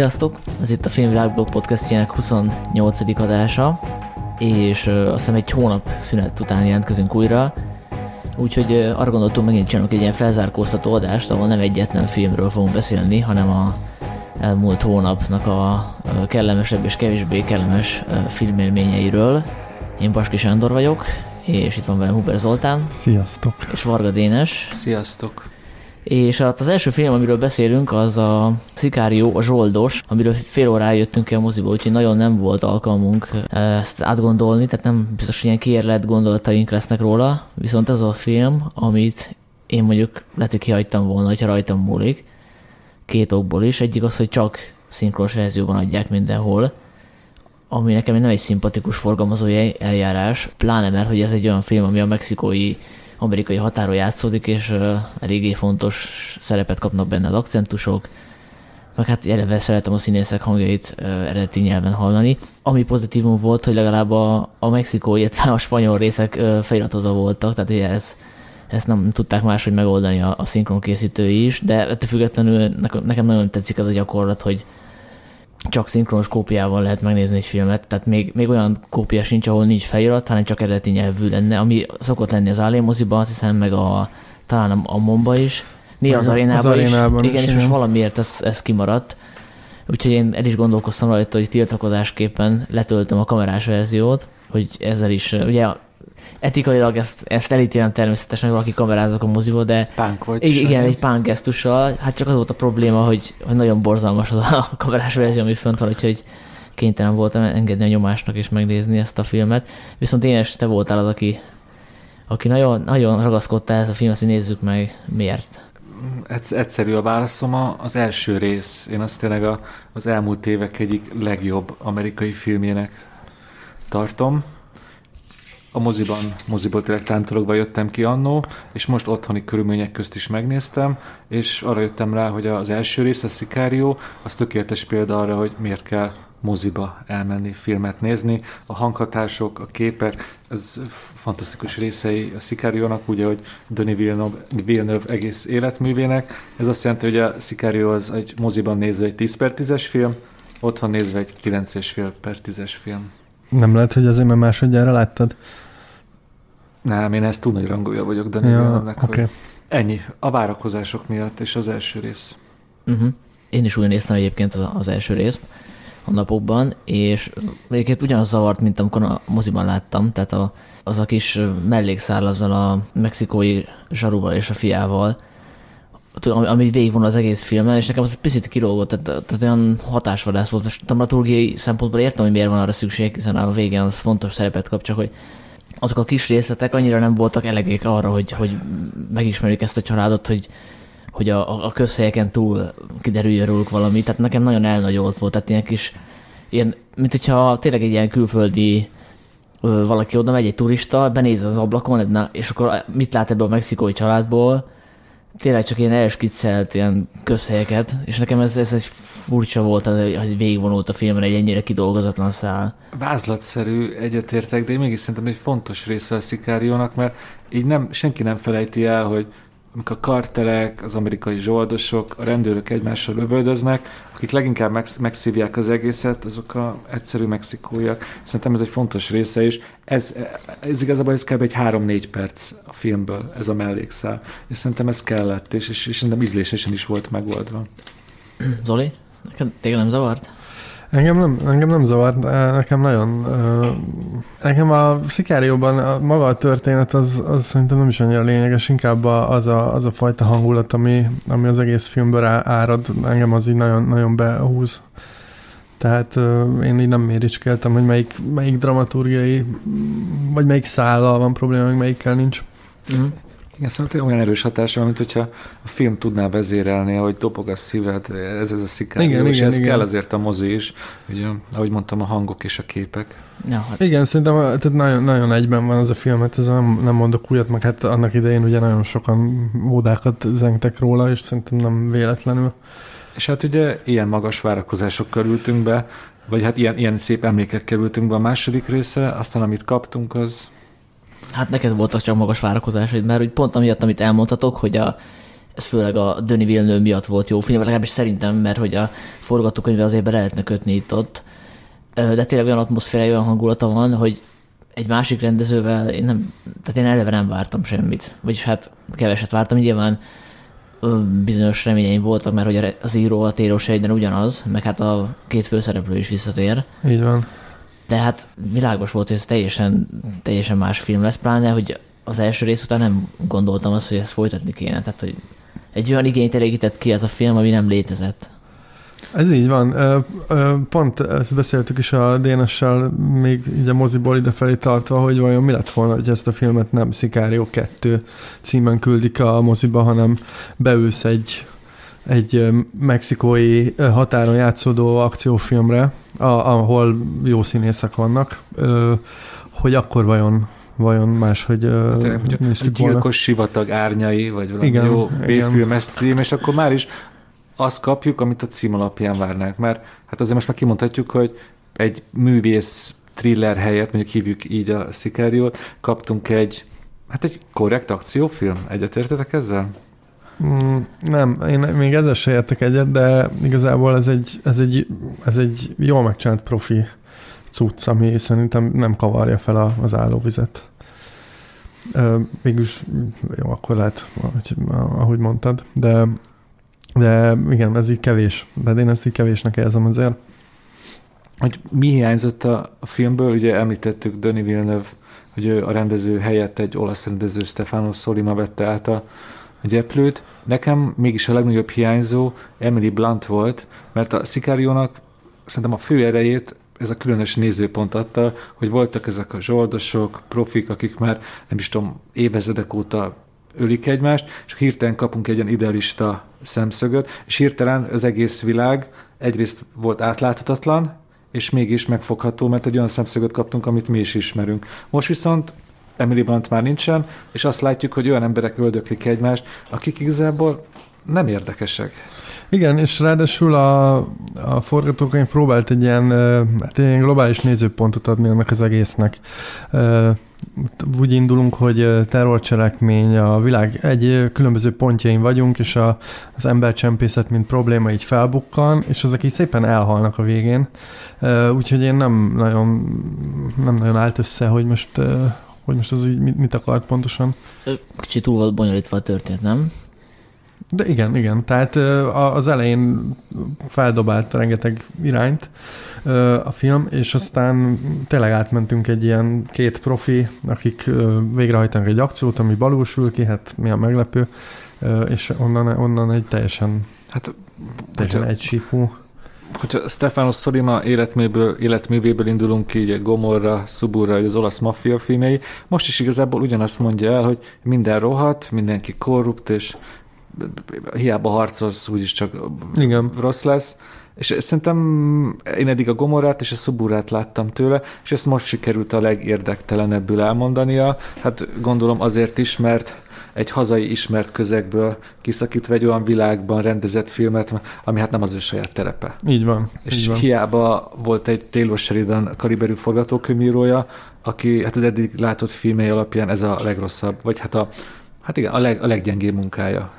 Sziasztok! Ez itt a Filmvilágblog podcastjának 28. adása, és azt hiszem egy hónap szünet után jelentkezünk újra, úgyhogy arra gondoltunk megint csinálunk egy ilyen felzárkóztató adást, ahol nem egyetlen filmről fogunk beszélni, hanem a elmúlt hónapnak a kellemesebb és kevésbé kellemes filmélményeiről. Én Baski Sándor vagyok, és itt van velem Huber Zoltán. Sziasztok! És Varga Dénes. Sziasztok! És hát az első film, amiről beszélünk, az a Szikárió, a Zsoldos, amiről fél órára jöttünk ki a moziból, úgyhogy nagyon nem volt alkalmunk eh, ezt átgondolni, tehát nem biztos, hogy ilyen kiérlet gondolataink lesznek róla, viszont ez a film, amit én mondjuk lehet, hogy kihagytam volna, hogyha rajtam múlik, két okból is. Egyik az, hogy csak szinkronos verzióban adják mindenhol, ami nekem nem egy szimpatikus forgalmazói eljárás, pláne mert, hogy ez egy olyan film, ami a mexikói amerikai határon játszódik, és eléggé fontos szerepet kapnak benne az akcentusok, meg hát eleve szeretem a színészek hangjait eredeti nyelven hallani. Ami pozitívum volt, hogy legalább a, a mexikói, illetve a spanyol részek feliratozva voltak, tehát ugye ez, ezt nem tudták máshogy megoldani a, a szinkron is, de ettől függetlenül nekem, nekem nagyon tetszik ez a gyakorlat, hogy csak szinkronos kópiával lehet megnézni egy filmet, tehát még, még olyan kópia sincs, ahol nincs felirat, hanem csak eredeti nyelvű lenne, ami szokott lenni az Alien moziban, azt hiszem, meg a, talán a, a Momba is, néha az, arénában, az arénában is, is, igen, és most valamiért ez, ez kimaradt. Úgyhogy én el is gondolkoztam rajta, hogy tiltakozásképpen letöltöm a kamerás verziót, hogy ezzel is, ugye etikailag ezt, ezt elítélem természetesen, hogy valaki kamerázok a moziba, de pánk vagy igen, igen, egy pánk gesztussal, hát csak az volt a probléma, hogy, hogy nagyon borzalmas az a kamerás verzió, ami fönt van, úgyhogy kénytelen voltam engedni a nyomásnak és megnézni ezt a filmet. Viszont én te voltál az, aki, aki nagyon, nagyon ragaszkodta ezt a filmet, hogy nézzük meg miért. Egyszerű a válaszom, az első rész. Én azt tényleg a, az elmúlt évek egyik legjobb amerikai filmjének tartom a moziban, moziból tényleg tántologva jöttem ki annó, és most otthoni körülmények közt is megnéztem, és arra jöttem rá, hogy az első rész, a Sicario, az tökéletes példa arra, hogy miért kell moziba elmenni, filmet nézni. A hanghatások, a képek, ez fantasztikus részei a Sicario-nak, ugye, hogy Denis Villeneuve, Villeneuve egész életművének. Ez azt jelenti, hogy a Sicario az egy moziban nézve egy 10 per 10-es film, otthon nézve egy 9,5 per 10-es film. Nem lehet, hogy azért, mert másodjára láttad? Nem, én ezt túl nagy rangolja vagyok de ja, okay. hogy ennyi. A várakozások miatt, és az első rész. Uh-huh. Én is úgy néztem egyébként az, az első részt a napokban, és egyébként ugyanaz zavart, mint amikor a moziban láttam, tehát a, az a kis mellékszál azzal a mexikói zsaruval és a fiával, ami végigvon az egész filmen, és nekem az picit kilógott, tehát, tehát olyan hatásvadász volt. Most dramaturgiai szempontból értem, hogy miért van arra szükség, hiszen a végén az fontos szerepet kap, csak hogy azok a kis részletek annyira nem voltak elegék arra, hogy, hogy megismerjük ezt a családot, hogy, hogy a, a közhelyeken túl kiderüljön róluk valami. Tehát nekem nagyon elnagyolt volt, tehát ilyen kis, ilyen, mint hogyha tényleg egy ilyen külföldi valaki oda megy, egy turista, benéz az ablakon, és akkor mit lát ebből a mexikói családból, tényleg csak ilyen elskiccelt ilyen közhelyeket, és nekem ez, ez egy furcsa volt, hogy végigvonult a filmre egy ennyire kidolgozatlan szál. Vázlatszerű, egyetértek, de én mégis szerintem egy fontos része a Szikáriónak, mert így nem, senki nem felejti el, hogy amikor a kartelek, az amerikai zsoldosok, a rendőrök egymással lövöldöznek, akik leginkább megsz- megszívják az egészet, azok a egyszerű mexikóiak. Szerintem ez egy fontos része is. Ez, ez igazából ez kb. egy 3-4 perc a filmből, ez a mellékszál. És szerintem ez kellett, és, és, és szerintem ízlésesen is volt megoldva. Zoli, neked téged nem zavart? Engem nem, engem nem zavar, nekem nagyon... Nekem a Szikárióban maga a történet az, az szerintem nem is annyira lényeges, inkább az a, az a fajta hangulat, ami, ami az egész filmből árad, engem az így nagyon, nagyon behúz. Tehát én így nem méricskéltem, hogy melyik, melyik dramaturgiai, vagy melyik szállal van probléma, meg melyikkel nincs. Mm. Igen, szerintem olyan erős hatása, mint hogyha a film tudná vezérelni, hogy dobog a szíved, ez, ez a szikár. Igen, és igen, ez igen. kell azért a mozi is, hogy ahogy mondtam, a hangok és a képek. Ja, hát. Igen, szerintem tehát nagyon, nagyon egyben van az a film, hát ez nem, nem mondok újat, meg hát annak idején ugye nagyon sokan ódákat zengtek róla, és szerintem nem véletlenül. És hát ugye ilyen magas várakozások kerültünk be, vagy hát ilyen, ilyen szép emlékek kerültünk be a második része, aztán amit kaptunk, az Hát neked voltak csak magas várakozásaid, mert hogy pont amiatt, amit elmondhatok, hogy a ez főleg a Denis Villeneuve miatt volt jó film, legalábbis szerintem, mert hogy a forgatókönyve azért be lehetne kötni itt ott. De tényleg olyan atmoszféra, olyan hangulata van, hogy egy másik rendezővel én nem, tehát én eleve nem vártam semmit. Vagyis hát keveset vártam, nyilván bizonyos reményeim voltak, mert hogy az író a Taylor Sheridan ugyanaz, meg hát a két főszereplő is visszatér. Így van. De hát világos volt, hogy ez teljesen, teljesen más film lesz, pláne, hogy az első rész után nem gondoltam azt, hogy ezt folytatni kéne. Tehát, hogy egy olyan igényt elégített ki ez a film, ami nem létezett. Ez így van. Pont ezt beszéltük is a DNS-sel még így a moziból idefelé tartva, hogy vajon mi lett volna, hogy ezt a filmet nem Szikárió 2 címen küldik a moziba, hanem beülsz egy, egy mexikói határon játszódó akciófilmre, ahol jó színészek vannak, hogy akkor vajon vajon máshogy uh, néztük Gyilkos volna. sivatag árnyai, vagy valami igen, jó B-filmes cím, és akkor már is azt kapjuk, amit a cím alapján várnánk. Mert hát azért most már kimondhatjuk, hogy egy művész thriller helyett, mondjuk hívjuk így a Szikáriót, kaptunk egy, hát egy korrekt akciófilm. Egyetértetek ezzel? Mm, nem, én még ezzel se értek egyet, de igazából ez egy, ez egy, ez egy jól megcsinált profi cucc, ami szerintem nem kavarja fel a, az állóvizet. Mégis jó, akkor lehet, ahogy mondtad, de de igen, ez így kevés. De én ezt így kevésnek érzem azért. Hogy mi hiányzott a, filmből, ugye említettük Denis Villeneuve, hogy a rendező helyett egy olasz rendező Stefano Solima vette át a, a gyeplőt. Nekem mégis a legnagyobb hiányzó Emily Blunt volt, mert a Szikáriónak szerintem a fő erejét ez a különös nézőpont adta, hogy voltak ezek a zsoldosok, profik, akik már nem is tudom, évezredek óta ölik egymást, és hirtelen kapunk egy ilyen idealista szemszögöt, és hirtelen az egész világ egyrészt volt átláthatatlan, és mégis megfogható, mert egy olyan szemszögöt kaptunk, amit mi is ismerünk. Most viszont Emily Blunt már nincsen, és azt látjuk, hogy olyan emberek öldöklik egymást, akik igazából nem érdekesek. Igen, és ráadásul a, a forgatókönyv próbált egy ilyen, hát egy ilyen globális nézőpontot adni ennek az egésznek úgy indulunk, hogy terrorcselekmény, a világ egy különböző pontjain vagyunk, és a, az embercsempészet, mint probléma így felbukkan, és ezek így szépen elhalnak a végén. Úgyhogy én nem nagyon, nem nagyon állt össze, hogy most, hogy most az így mit akart pontosan. Kicsit túl volt bonyolítva a történet, nem? De igen, igen. Tehát az elején feldobált rengeteg irányt, a film, és aztán tényleg átmentünk egy ilyen két profi, akik végrehajtanak egy akciót, ami balúsul ki, hát milyen meglepő, és onnan, onnan egy teljesen, hát, teljesen egy síkú. Hogyha Stefano Solima életműből, életművéből indulunk ki, Gomorra, Suburra, az olasz maffia filmei, most is igazából ugyanazt mondja el, hogy minden rohadt, mindenki korrupt, és hiába harcolsz, úgyis csak Igen. rossz lesz. És szerintem én eddig a Gomorát és a Szuburát láttam tőle, és ezt most sikerült a legérdektelenebbül elmondania. Hát gondolom azért is, mert egy hazai ismert közegből kiszakítva egy olyan világban rendezett filmet, ami hát nem az ő saját terepe. Így van. És így van. hiába volt egy Taylor Sheridan kaliberű forgatókönyvírója, aki hát az eddig látott filmei alapján ez a legrosszabb, vagy hát a Hát igen, a, leg, a leggyengébb munkája.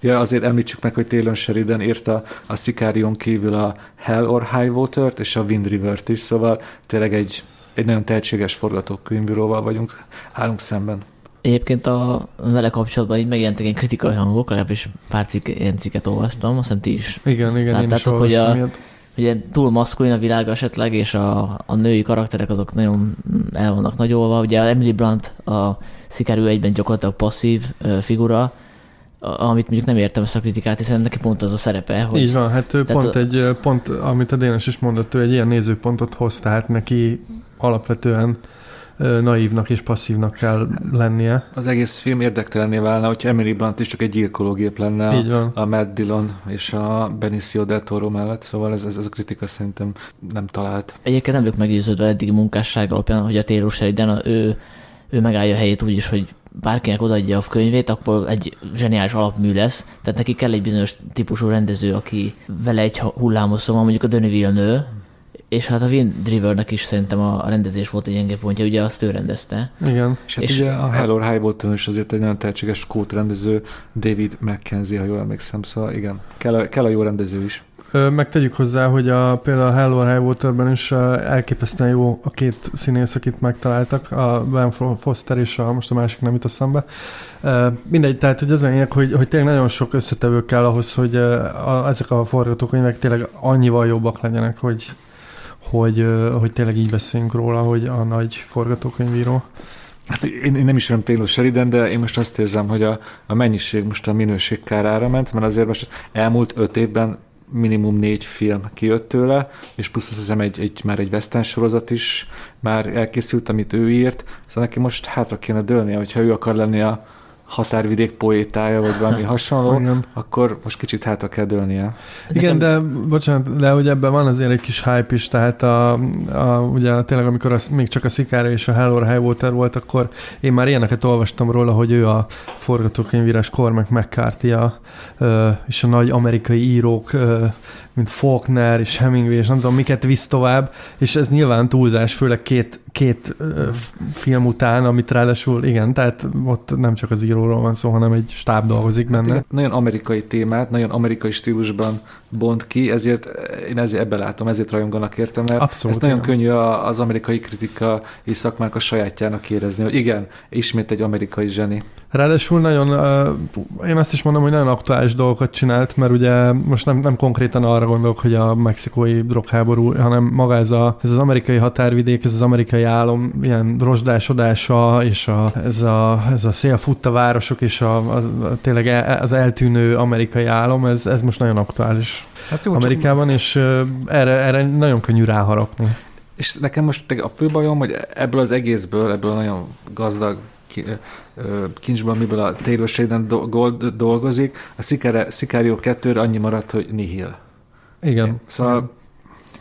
Ja, azért említsük meg, hogy Taylor Sheridan írta a Sicarion kívül a Hell or High Water-t és a Wind River-t is, szóval tényleg egy, egy nagyon tehetséges forgatókönyvíróval vagyunk, állunk szemben. Egyébként a vele kapcsolatban így megjelentek egy kritikai hangok, legalábbis pár cikk, ilyen cikket olvastam, azt hiszem ti is. Igen, igen, Láttátok, én is hogy a, ilyet. hogy túl maszkulin a világ esetleg, és a, a női karakterek azok nagyon el vannak nagyolva. Ugye Emily Blunt a Szikerül egyben gyakorlatilag passzív figura, amit mondjuk nem értem ezt a kritikát, hiszen neki pont az a szerepe. Hogy Így van, hát ő pont a... egy, pont, amit a Dénes is mondott, ő egy ilyen nézőpontot hoz, tehát neki alapvetően naívnak és passzívnak kell lennie. Az egész film érdektelenné válna, hogyha Emily Blunt is csak egy gyilkológép lenne Így van. a Matt Dillon és a Benicio del Toro mellett, szóval ez, ez, ez a kritika szerintem nem talált. Egyébként nem vagyok meggyőződve eddigi munkásság alapján, hogy a Taylor Sheridan, ő, ő megállja a helyét úgy is, hogy bárkinek odaadja a könyvét, akkor egy zseniális alapmű lesz. Tehát neki kell egy bizonyos típusú rendező, aki vele egy hullámoszom, mondjuk a Denis Villeneuve, és hát a Wind Rivernek is szerintem a rendezés volt egy gyenge pontja, ugye azt ő rendezte. Igen. És hát és ugye a Hell or High Water is azért egy nagyon tehetséges skót rendező, David McKenzie, ha jól emlékszem, szóval igen, kell a, kell a jó rendező is. Meg tegyük hozzá, hogy a, például a Hello High Waterben is elképesztően jó a két színész, akit megtaláltak, a Ben Foster és a, most a másik nem jut eszembe. Mindegy, tehát hogy az lényeg, hogy, hogy tényleg nagyon sok összetevő kell ahhoz, hogy a, ezek a forgatókönyvek tényleg annyival jobbak legyenek, hogy, hogy, hogy tényleg így beszéljünk róla, hogy a nagy forgatókönyvíró. Hát én, én nem ismerem Taylor Sheridan, de én most azt érzem, hogy a, a mennyiség most a minőség kárára ment, mert azért most elmúlt öt évben minimum négy film kijött tőle, és plusz azt hiszem egy, egy, már egy western sorozat is már elkészült, amit ő írt, szóval neki most hátra kéne dőlnie, hogyha ő akar lenni a, határvidék poétája, vagy valami hasonló, Igen. akkor most kicsit hátra kell dőlnie. Igen, de bocsánat, de hogy ebben van azért egy kis hype is, tehát a, a, ugye tényleg amikor az, még csak a Szikára és a Hell or High Water volt, akkor én már ilyeneket olvastam róla, hogy ő a forgatókönyvírás Cormac McCarthy a, és a nagy amerikai írók mint Faulkner és Hemingway, és nem tudom, miket visz tovább, és ez nyilván túlzás, főleg két, két uh, film után, amit ráadásul, igen, tehát ott nem csak az íróról van szó, hanem egy stáb dolgozik benne. Hát igen, nagyon amerikai témát, nagyon amerikai stílusban bont ki, ezért én ezért ebbe látom, ezért rajonganak értem, mert Abszolút, ezt nagyon igen. könnyű az amerikai kritika és szakmák a sajátjának érezni, hogy igen, ismét egy amerikai zseni. Ráadásul nagyon, én azt is mondom, hogy nagyon aktuális dolgokat csinált, mert ugye most nem, nem konkrétan arra gondolok, hogy a mexikói drogháború, hanem maga ez, a, ez az amerikai határvidék, ez az amerikai álom ilyen rozsdásodása, és a, ez, a, ez a szél futta városok, és a, a, a, tényleg e, az eltűnő amerikai álom, ez, ez most nagyon aktuális hát jó, Amerikában, csak... és erre, erre nagyon könnyű ráharapni. És nekem most a fő bajom, hogy ebből az egészből, ebből a nagyon gazdag kincsből, amiből a Taylor Sheridan dolgozik, a Sicario 2 annyi maradt, hogy nihil. Igen. Szóval...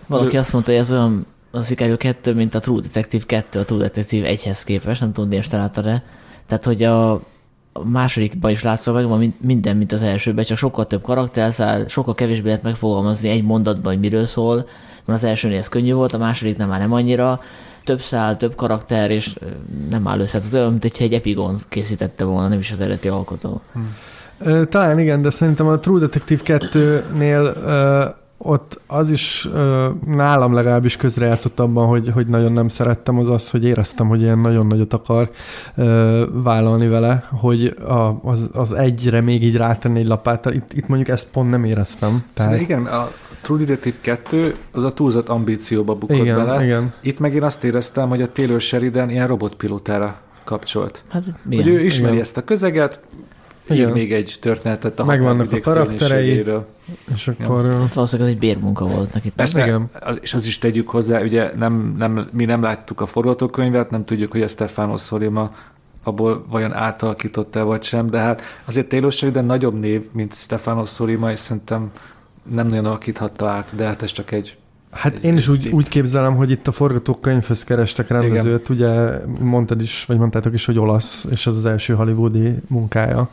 Valaki azt mondta, hogy ez olyan a Sicario 2, mint a True Detective 2 a True Detective 1-hez képest, nem tudom, Dénes találta de Tehát, hogy a, másodikban is látszol meg van minden, mint az elsőben, csak sokkal több karakterszál, sokkal kevésbé lehet megfogalmazni egy mondatban, hogy miről szól, mert az elsőnél ez könnyű volt, a második nem már nem annyira, több szál, több karakter, és nem áll össze. Ez olyan, mint hogyha egy Epigon készítette volna, nem is az eredeti alkotó. Hmm. Talán igen, de szerintem a True Detective 2-nél ott az is nálam legalábbis közrejátszott abban, hogy, hogy nagyon nem szerettem, az az, hogy éreztem, hogy ilyen nagyon nagyot akar vállalni vele, hogy a, az, az egyre még így rátenni egy lapáttal. Itt, itt mondjuk ezt pont nem éreztem. Tehát... igen, a True Detective 2 az a túlzott ambícióba bukott igen, bele. Igen. Itt meg én azt éreztem, hogy a Taylor Sheridan ilyen robotpilótára kapcsolt. Hát, hogy ő ismeri igen. ezt a közeget, ír még egy történetet a Megvannak a karakterei, és akkor... Ja. Hát valószínűleg ez egy bérmunka volt neki. Persze, igen. és az is tegyük hozzá, ugye nem, nem, mi nem láttuk a forgatókönyvet, nem tudjuk, hogy a Stefano Solima abból vajon átalakított-e vagy sem, de hát azért Taylor Sheridan nagyobb név, mint Stefano Solima, és szerintem nem nagyon alakíthatta át, de hát ez csak egy Hát én is úgy, úgy képzelem, hogy itt a forgatókönyvhöz kerestek rendezőt, Igen. ugye mondtad is, vagy mondtátok is, hogy olasz, és az az első hollywoodi munkája.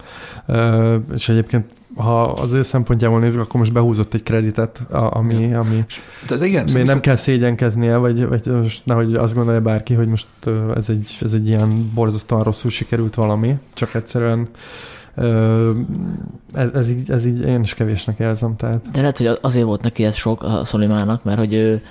És egyébként ha az ő szempontjából nézzük, akkor most behúzott egy kreditet, ami, ami ez igen, még nem kell szégyenkeznie, vagy, vagy most nehogy azt gondolja bárki, hogy most ez egy, ez egy ilyen borzasztóan rosszul sikerült valami, csak egyszerűen ez, ez, így, ez így én is kevésnek érzem. Tehát. De lehet, hogy azért volt neki ez sok a Szolimának, mert hogy ő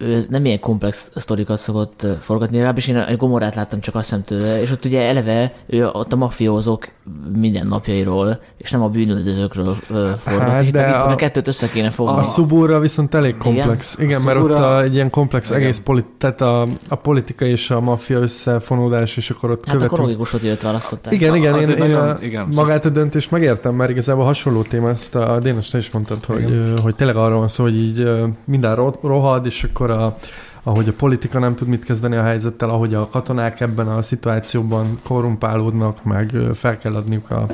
ő nem ilyen komplex sztorikat szokott forgatni, legalábbis én egy gomorát láttam csak azt hiszem tőle, és ott ugye eleve ő ott a mafiózók minden napjairól, és nem a bűnöldözőkről forgat, hát, de a, a, kettőt össze kéne fogni. A szubúra viszont elég komplex. Igen, Igen mert ott a, egy ilyen komplex igen. egész politi- tehát a, a politika és a maffia összefonódás, és akkor ott hát követünk. akkor logikus, hogy őt választották. Igen, igen, én, én a, igen, magát a döntést megértem, mert igazából hasonló téma, ezt a Dénes te is mondtad, hogy, hogy tényleg arról van szó, hogy így minden rohad, és akkor a, ahogy a politika nem tud mit kezdeni a helyzettel, ahogy a katonák ebben a szituációban korrumpálódnak, meg fel kell adniuk a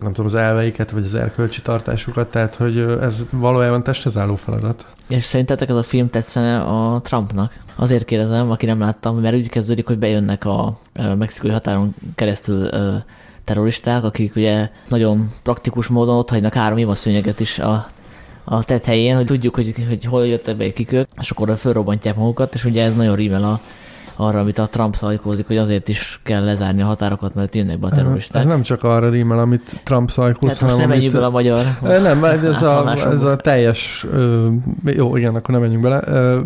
nem tudom, az elveiket, vagy az erkölcsi tartásukat, tehát hogy ez valójában testhez álló feladat. És szerintetek ez a film tetszene a Trumpnak? Azért kérdezem, aki nem láttam, mert úgy kezdődik, hogy bejönnek a mexikai határon keresztül terroristák, akik ugye nagyon praktikus módon ott hagynak három szőnyeget is a a tett helyén, hogy tudjuk, hogy, hogy hol jöttek be kik ők, és akkor fölrobbantják magukat, és ugye ez nagyon rímel a, arra, amit a Trump szajkózik, hogy azért is kell lezárni a határokat, mert jönnek be a terroristák. Ez nem csak arra rímel, amit Trump szajkóz, Hát most nem menjünk bele a magyar Nem, ez a, ez a teljes, jó, igen, akkor nem menjünk bele.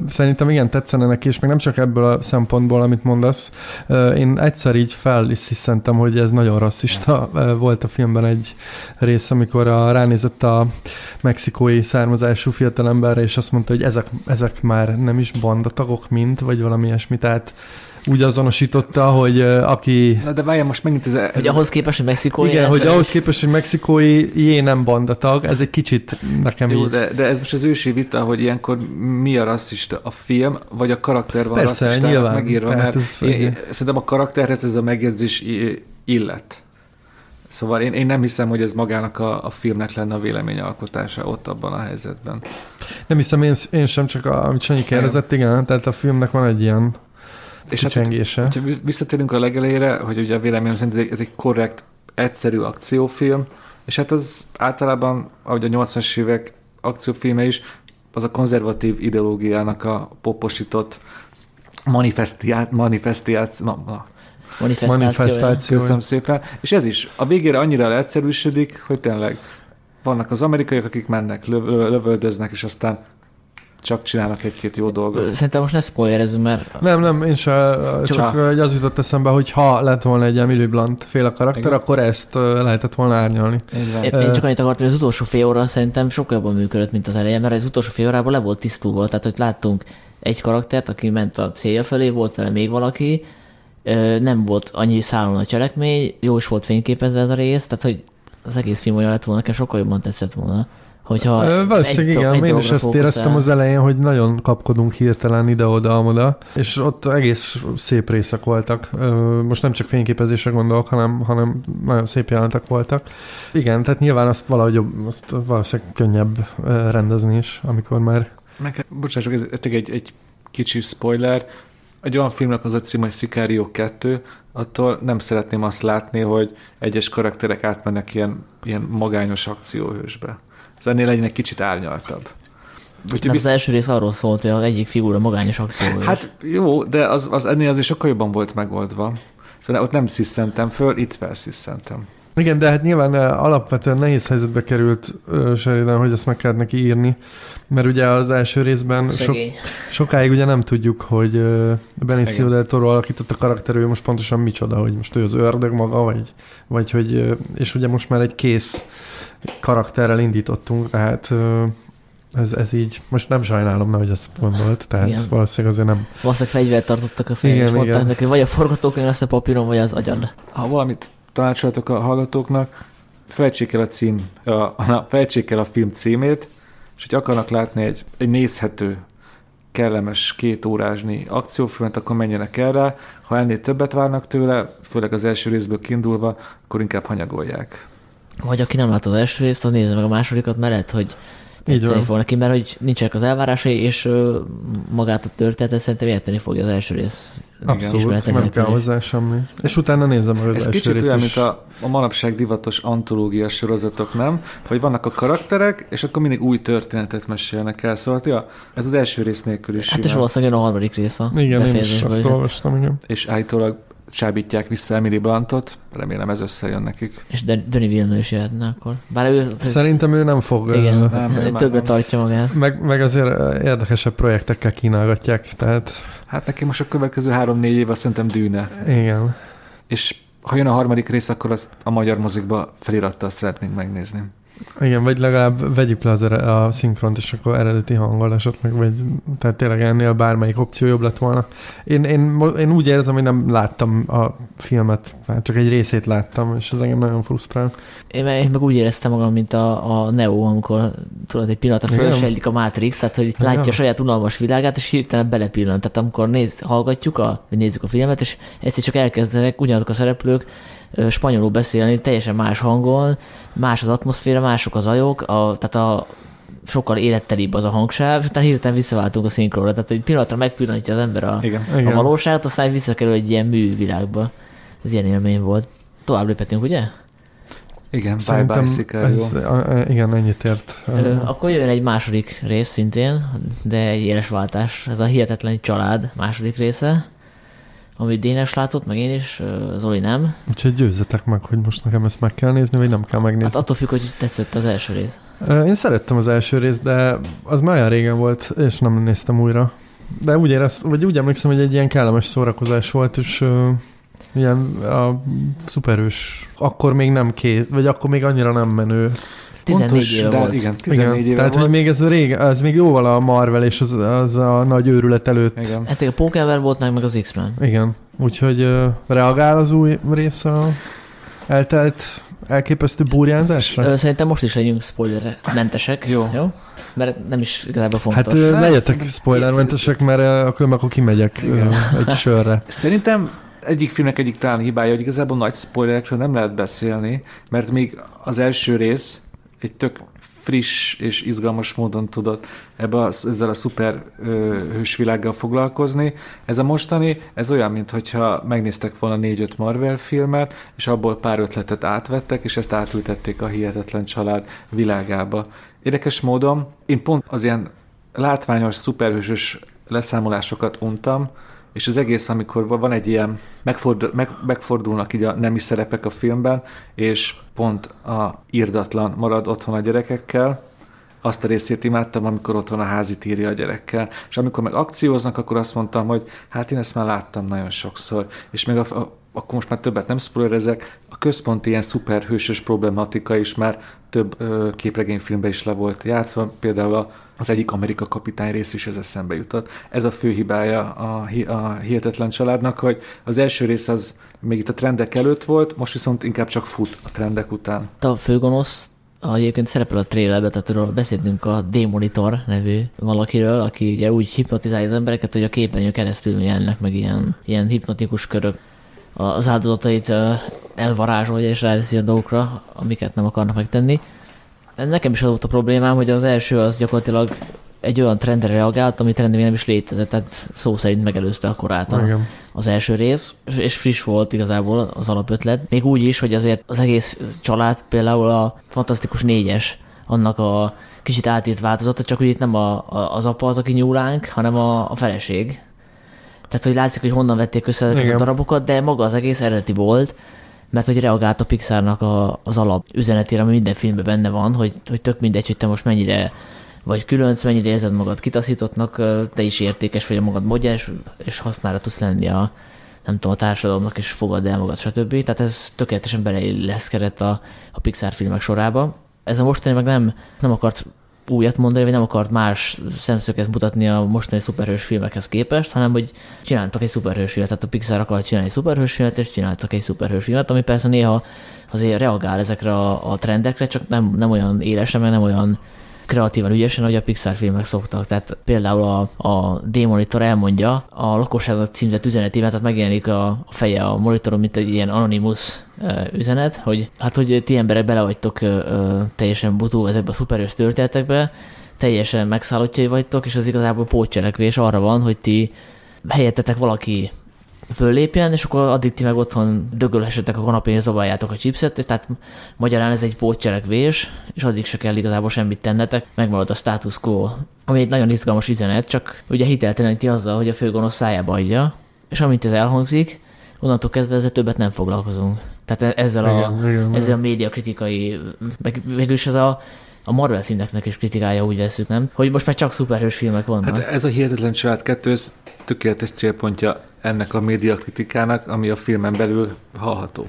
Szerintem igen, tetszene neki, és még nem csak ebből a szempontból, amit mondasz. Én egyszer így fel is hiszentem, hogy ez nagyon rasszista. Volt a filmben egy rész, amikor a, ránézett a mexikói származású fiatalemberre, és azt mondta, hogy ezek, ezek már nem is bandatagok, mint, vagy valami ilyesmi. Tehát úgy azonosította, hogy aki Na de várjál, most megint ez, ez Hogy ahhoz képest, hogy mexikói igen, hogy ahhoz képest, hogy mexikói jé nem bandatag, ez egy kicsit nekem Jó, így. de, de ez most az ősi vita, hogy ilyenkor mi a rasszista, a film, vagy a karakter van Persze, rasszistának nyilván. megírva, mert ez- én, szerintem a karakterhez ez a megjegyzés illet. Szóval én, én nem hiszem, hogy ez magának a, a filmnek lenne a véleményalkotása ott abban a helyzetben. Nem hiszem, én, én sem csak, a, amit Sanyi kérdezett, igen, tehát a filmnek van egy ilyen És hát, kicsengése. hogyha visszatérünk a legelejére, hogy ugye a véleményem szerint ez egy, ez egy korrekt, egyszerű akciófilm, és hát az általában, ahogy a 80-as évek akciófilme is, az a konzervatív ideológiának a poposított manifestiát, manifestiát, na, na, manifestációja. köszönöm szépen. És ez is, a végére annyira leegyszerűsödik, hogy tényleg vannak az amerikaiak, akik mennek, löv, löv- lövöldöznek, és aztán csak csinálnak egy-két jó dolgot. Szerintem most ne spoilerezzünk, mert Nem, nem, én sem, csak, Csak- csak az jutott eszembe, hogy ha lett volna egy Emily Blunt féle karakter, Igen. akkor ezt lehetett volna árnyalni. Épp én csak annyit akartam, hogy az utolsó fél óra szerintem sokkal jobban működött, mint az elején, mert az utolsó fél órában le volt tisztulva, tehát hogy láttunk egy karaktert, aki ment a célja felé, volt vele még valaki, nem volt annyi szálon a cselekmény, jó is volt fényképezve ez a rész, tehát hogy az egész film olyan lett volna, nekem sokkal jobban tetszett volna. Hogyha Ö, Valószínűleg do- igen, én is ezt fókuszál. éreztem az elején, hogy nagyon kapkodunk hirtelen ide-oda-amoda, és ott egész szép részek voltak. Ö, Most nem csak fényképezésre gondolok, hanem, hanem nagyon szép jelentek voltak. Igen, tehát nyilván azt valahogy jobb- azt valószínűleg könnyebb rendezni is, amikor már Meg, ez egy, egy kicsi spoiler. Egy olyan filmnek az a cím, hogy Sicario 2, attól nem szeretném azt látni, hogy egyes karakterek átmennek ilyen, ilyen magányos akcióhősbe. Ez ennél legyen egy kicsit árnyaltabb. Úgyhogy Mert az első rész arról szólt, hogy az egyik figura magányos akció. Hát jó, de az, az ennél azért sokkal jobban volt megoldva. Szóval ott nem sziszentem föl, itt felsziszentem. Igen, de hát nyilván ö, alapvetően nehéz helyzetbe került ö, Sheridan, hogy ezt meg kellett neki írni, mert ugye az első részben sok, Szegény. sokáig ugye nem tudjuk, hogy ö, Benicio Igen. del Toro alakított a karakter, ő most pontosan micsoda, hogy most ő az ördög maga, vagy, vagy hogy, ö, és ugye most már egy kész karakterrel indítottunk, tehát ez, ez így, most nem sajnálom, hogy ezt gondolt, tehát Igen. valószínűleg azért nem. Valószínűleg fegyvert tartottak a fején, és mondták igen. neki, vagy a forgatókönyv lesz a papíron, vagy az agyad. Ha valamit tanácsoltok a hallgatóknak, felejtsék el a cím, a, na, felejtsék el a film címét, és hogy akarnak látni egy, egy nézhető, kellemes két órásnyi akciófilmet, akkor menjenek erre. Ha ennél többet várnak tőle, főleg az első részből kiindulva, akkor inkább hanyagolják. Vagy aki nem látta az első részt, az nézze meg a másodikat, mert lehet, hogy Így tetszeni van. fog neki, mert hogy nincsenek az elvárásai, és magát a történetet szerintem érteni fogja az első rész. Abszolút, nem kell is. hozzá semmi. És utána nézzem meg az Ez első kicsit részt olyan, is. mint a, a manapság divatos antológia sorozatok, nem? Hogy vannak a karakterek, és akkor mindig új történetet mesélnek el. Szóval ja, ez az első rész nélkül is Hát és simán. valószínűleg jön a harmadik rész a Igen, én is azt hogy olvastam, igen. és állítólag csábítják vissza Emily Blantot, remélem ez összejön nekik. És De- Denis Villeneuve is jöhetne akkor. Bár ő Szerintem ő nem fog... igen, ö, Nem, ő már többre nem. tartja magát. Meg, meg azért érdekesebb projektekkel kínálgatják, tehát Hát neki most a következő három-négy év azt szerintem dűne. igen. És ha jön a harmadik rész, akkor azt a magyar mozikba felirattal szeretnénk megnézni. Igen, vagy legalább vegyük le az ere- a szinkront, és akkor eredeti hanggal esetleg, vagy tehát tényleg ennél bármelyik opció jobb lett volna. Én, én, én úgy érzem, hogy nem láttam a filmet, hát csak egy részét láttam, és ez engem nagyon frusztrál. Én én meg úgy éreztem magam, mint a, a Neo, amikor tudod, egy pillanatra fölsejlik a Matrix, tehát hogy látja Igen. a saját unalmas világát, és hirtelen belepillant. Tehát amikor néz, hallgatjuk, a, vagy nézzük a filmet, és egyszer csak elkezdenek ugyanazok a szereplők spanyolul beszélni, teljesen más hangon, más az atmoszféra, mások az ajok, a, tehát a sokkal élettelibb az a hangsáv, és utána hirtelen visszaváltunk a szinkronra. Tehát egy pillanatra megpillantja az ember a, Igen. Igen. a valóságot, aztán visszakerül egy ilyen művilágba. Ez ilyen élmény volt. Tovább léphetünk, ugye? Igen, Bye Bye Sicario. ez, a- igen, ennyit ért. Ö, akkor jön egy második rész szintén, de egy éles váltás. Ez a Hihetetlen Család második része, amit Dénes látott, meg én is, Zoli nem. Úgyhogy győzzetek meg, hogy most nekem ezt meg kell nézni, vagy nem kell Hát megnézni. attól függ, hogy tetszett az első rész. Én szerettem az első részt, de az már olyan régen volt, és nem néztem újra. De úgy érezt, vagy úgy emlékszem, hogy egy ilyen kellemes szórakozás volt, és ilyen a szuperős, akkor még nem kész, vagy akkor még annyira nem menő. 14 Pontos, éve de volt. Igen, 14 igen, éve tehát, volt. hogy még ez, rég, ez még jóval a Marvel és az, az a nagy őrület előtt. Igen. Hát a Pókember volt meg, meg az X-Men. Igen, úgyhogy ö, reagál az új rész a eltelt elképesztő burjánzásra? Ö, Szerintem most is legyünk spoilermentesek. Jó. Jó? Mert nem is igazából fontos. Hát Hát, legyetek spoilermentesek, mert akkor, akkor kimegyek Igen. egy sörre. Szerintem egyik filmnek egyik talán hibája, hogy igazából nagy spoilerekről nem lehet beszélni, mert még az első rész egy tök friss és izgalmas módon tudott ebbe a, ezzel a szuper ö, hősvilággal foglalkozni. Ez a mostani, ez olyan, mintha megnéztek volna négy-öt Marvel filmet, és abból pár ötletet átvettek, és ezt átültették a Hihetetlen Család világába. Érdekes módon én pont az ilyen látványos, szuperhősös leszámolásokat untam, és az egész, amikor van egy ilyen, megfordul, meg, megfordulnak így a nemi szerepek a filmben, és pont a írdatlan marad otthon a gyerekekkel, azt a részét imádtam, amikor otthon a házit írja a gyerekkel. És amikor meg akcióznak, akkor azt mondtam, hogy hát én ezt már láttam nagyon sokszor. És még a, a, akkor most már többet nem spoilerezek, a központi ilyen szuperhősös problematika is már több ö, képregényfilmben is le volt játszva, például a, az egyik Amerika kapitány rész is ez eszembe jutott. Ez a fő hibája a, a Hihetetlen családnak, hogy az első rész az még itt a trendek előtt volt, most viszont inkább csak fut a trendek után. A főgonosz a- egyébként szerepel a trailerben, tehát arról beszéltünk a Demonitor nevű valakiről, aki ugye úgy hipnotizálja az embereket, hogy a képernyőn keresztül jelennek meg ilyen, ilyen hipnotikus körök az áldozatait elvarázsolja és ráveszi a dolgokra, amiket nem akarnak megtenni. Nekem is az volt a problémám, hogy az első az gyakorlatilag egy olyan trendre reagált, ami trend még nem is létezett, tehát szó szerint megelőzte a korát a, az első rész, és friss volt igazából az alapötlet. Még úgy is, hogy azért az egész család például a Fantasztikus négyes, annak a kicsit átírt változata, csak hogy itt nem a, a, az apa az, aki nyúlánk, hanem a, a feleség. Tehát, hogy látszik, hogy honnan vették össze ezeket a darabokat, de maga az egész eredeti volt, mert hogy reagált a Pixarnak a, az alap üzenetére, ami minden filmben benne van, hogy, hogy tök mindegy, hogy te most mennyire vagy különc, mennyire érzed magad kitaszítottnak, te is értékes vagy a magad módján, és, és hasznára tudsz lenni a, nem tudom, a társadalomnak, és fogad el magad, stb. Tehát ez tökéletesen beleilleszkedett a, a Pixar filmek sorába. Ez a mostani meg nem, nem akart újat mondani, vagy nem akart más szemszöget mutatni a mostani szuperhős filmekhez képest, hanem hogy csináltak egy szuperhős filmet, tehát a Pixar akart csinálni egy szuperhős filmet, és csináltak egy szuperhős filmet, ami persze néha azért reagál ezekre a, a trendekre, csak nem, nem olyan élesen, meg nem olyan kreatívan, ügyesen, ahogy a Pixar filmek szoktak. Tehát például a, a D-monitor elmondja a lakosságnak címzett üzenetében, tehát megjelenik a, a feje a monitoron, mint egy ilyen anonymous ö, üzenet, hogy hát, hogy ti emberek bele vagytok ö, teljesen butó ezekbe a szuperős történetekbe, teljesen megszállottjai vagytok, és az igazából pótcselekvés arra van, hogy ti helyettetek valaki föllépjen, és akkor addig ti meg otthon dögölhessetek a kanapén, és zabáljátok a chipset, tehát magyarán ez egy pótcselekvés, és addig se kell igazából semmit tennetek, megmarad a status quo, ami egy nagyon izgalmas üzenet, csak ugye hitelteleníti azzal, hogy a főgonosz szájába adja, és amint ez elhangzik, onnantól kezdve ezzel többet nem foglalkozunk. Tehát e- ezzel a, Igen, igen, ezzel a médiakritikai, meg végülis ez a, a Marvel filmeknek is kritikája, úgy veszük, nem? Hogy most már csak szuperhős filmek vannak. Hát ez a Hihetetlen Család 2, ez tökéletes célpontja ennek a médiakritikának, ami a filmen belül hallható.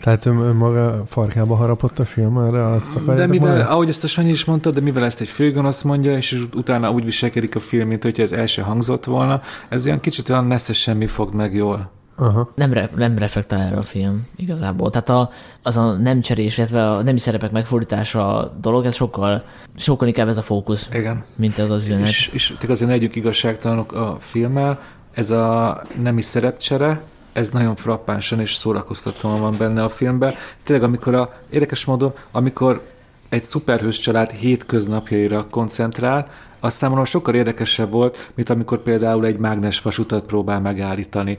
Tehát ön, ön maga farkába harapott a film, erre azt De akarjátok mivel, mondani? ahogy ezt a Sanyi is mondta, de mivel ezt egy főgonosz mondja, és utána úgy viselkedik a film, mint hogyha ez el se hangzott volna, ez olyan kicsit olyan nesze semmi fog meg jól. Aha. nem, re, nem reflektál erre a film igazából. Tehát a, az a nem cserés, illetve a nemi szerepek megfordítása a dolog, ez sokkal, sokkal inkább ez a fókusz, Igen. mint ez az üzenet. És, és azért ne legyünk igazságtalanok a filmmel, ez a nemi szerepcsere, ez nagyon frappánsan és szórakoztatóan van benne a filmben. Tényleg, amikor a, érdekes módon, amikor egy szuperhős család hétköznapjaira koncentrál, az számomra sokkal érdekesebb volt, mint amikor például egy mágnes vasutat próbál megállítani.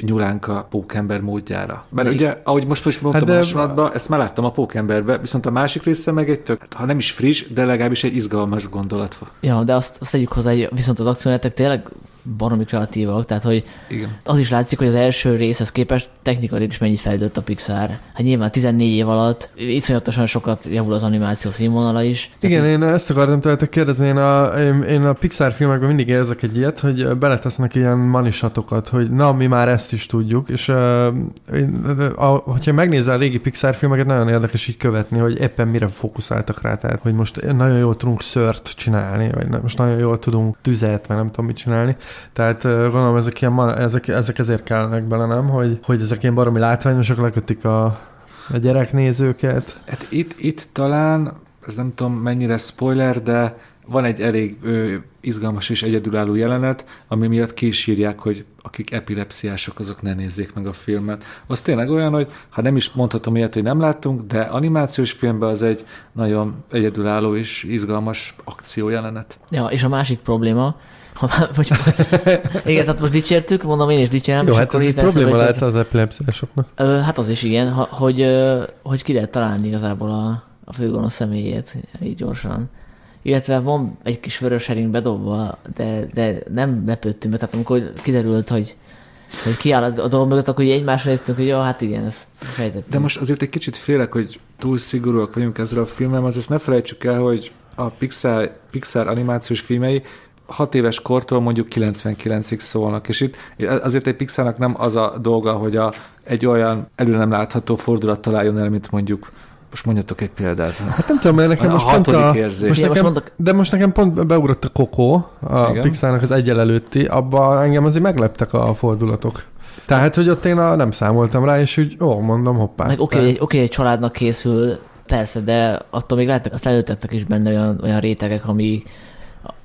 nyulánk a pókember módjára. Mert Még- ugye, ahogy most most mondtam Hát hasonlatban, ezt már láttam a pókemberbe, viszont a másik része meg egy tök, ha nem is friss, de legalábbis egy izgalmas gondolat. Ja, de azt, azt tegyük hozzá, hogy viszont az akciójátek tényleg baromi kreatívak, tehát hogy Igen. az is látszik, hogy az első részhez képest technikailag is mennyit fejlődött a Pixar. Hát nyilván 14 év alatt iszonyatosan sokat javul az animáció színvonala is. Tehát Igen, én ezt akartam tőletek kérdezni, én a, én, én a Pixar filmekben mindig érzek egy ilyet, hogy beletesznek ilyen manisatokat, hogy na, mi már ezt is tudjuk, és uh, én, a, hogyha megnézel a régi Pixar filmeket, nagyon érdekes így követni, hogy éppen mire fókuszáltak rá, tehát hogy most nagyon jól tudunk szört csinálni, vagy nem, most nagyon jól tudunk tüzet, vagy nem tudom mit csinálni, tehát gondolom ezek, ilyen, ezek, ezek ezért kellnek bele, nem, hogy, hogy ezek ilyen baromi látványosak, lekötik a, a gyereknézőket. Hát itt, itt talán, ez nem tudom mennyire spoiler, de van egy elég ö, izgalmas és egyedülálló jelenet, ami miatt kísírják, hogy akik epilepsziások, azok ne nézzék meg a filmet. Az tényleg olyan, hogy ha nem is mondhatom ilyet, hogy nem láttunk, de animációs filmben az egy nagyon egyedülálló és izgalmas akciójelenet. Ja, és a másik probléma, hogy, igen, tehát most dicsértük, mondom én is dicsérem. Jó, és hát ez egy probléma lehet az epilepsziásoknak. hát az is igen, hogy, hogy ki lehet találni igazából a, a főgonosz személyét így gyorsan. Illetve van egy kis vörös hering bedobva, de, de nem lepődtünk meg, tehát amikor kiderült, hogy, hogy kiáll a dolog mögött, akkor egymásra néztünk, hogy jó, hát igen, ezt fejtettünk. De most azért egy kicsit félek, hogy túl szigorúak vagyunk ezzel a filmmel, azért ne felejtsük el, hogy a Pixar, Pixar animációs filmei 6 éves kortól mondjuk 99-ig szólnak, és itt azért egy Pixarnak nem az a dolga, hogy a, egy olyan előre nem látható fordulat találjon el, mint mondjuk most mondjatok egy példát. Hát nem tudom, mert nekem A most pont a... érzés. Most nekem, de most nekem pont beugrott a Coco, a Igen. Pixarnak az egyel előtti, abban engem azért megleptek a fordulatok. Tehát, hogy ott én a, nem számoltam rá, és úgy, ó, mondom, hoppá. Meg oké, okay, egy, okay, egy családnak készül, persze, de attól még lehetnek a felnőtteknek is benne olyan, olyan rétegek, ami,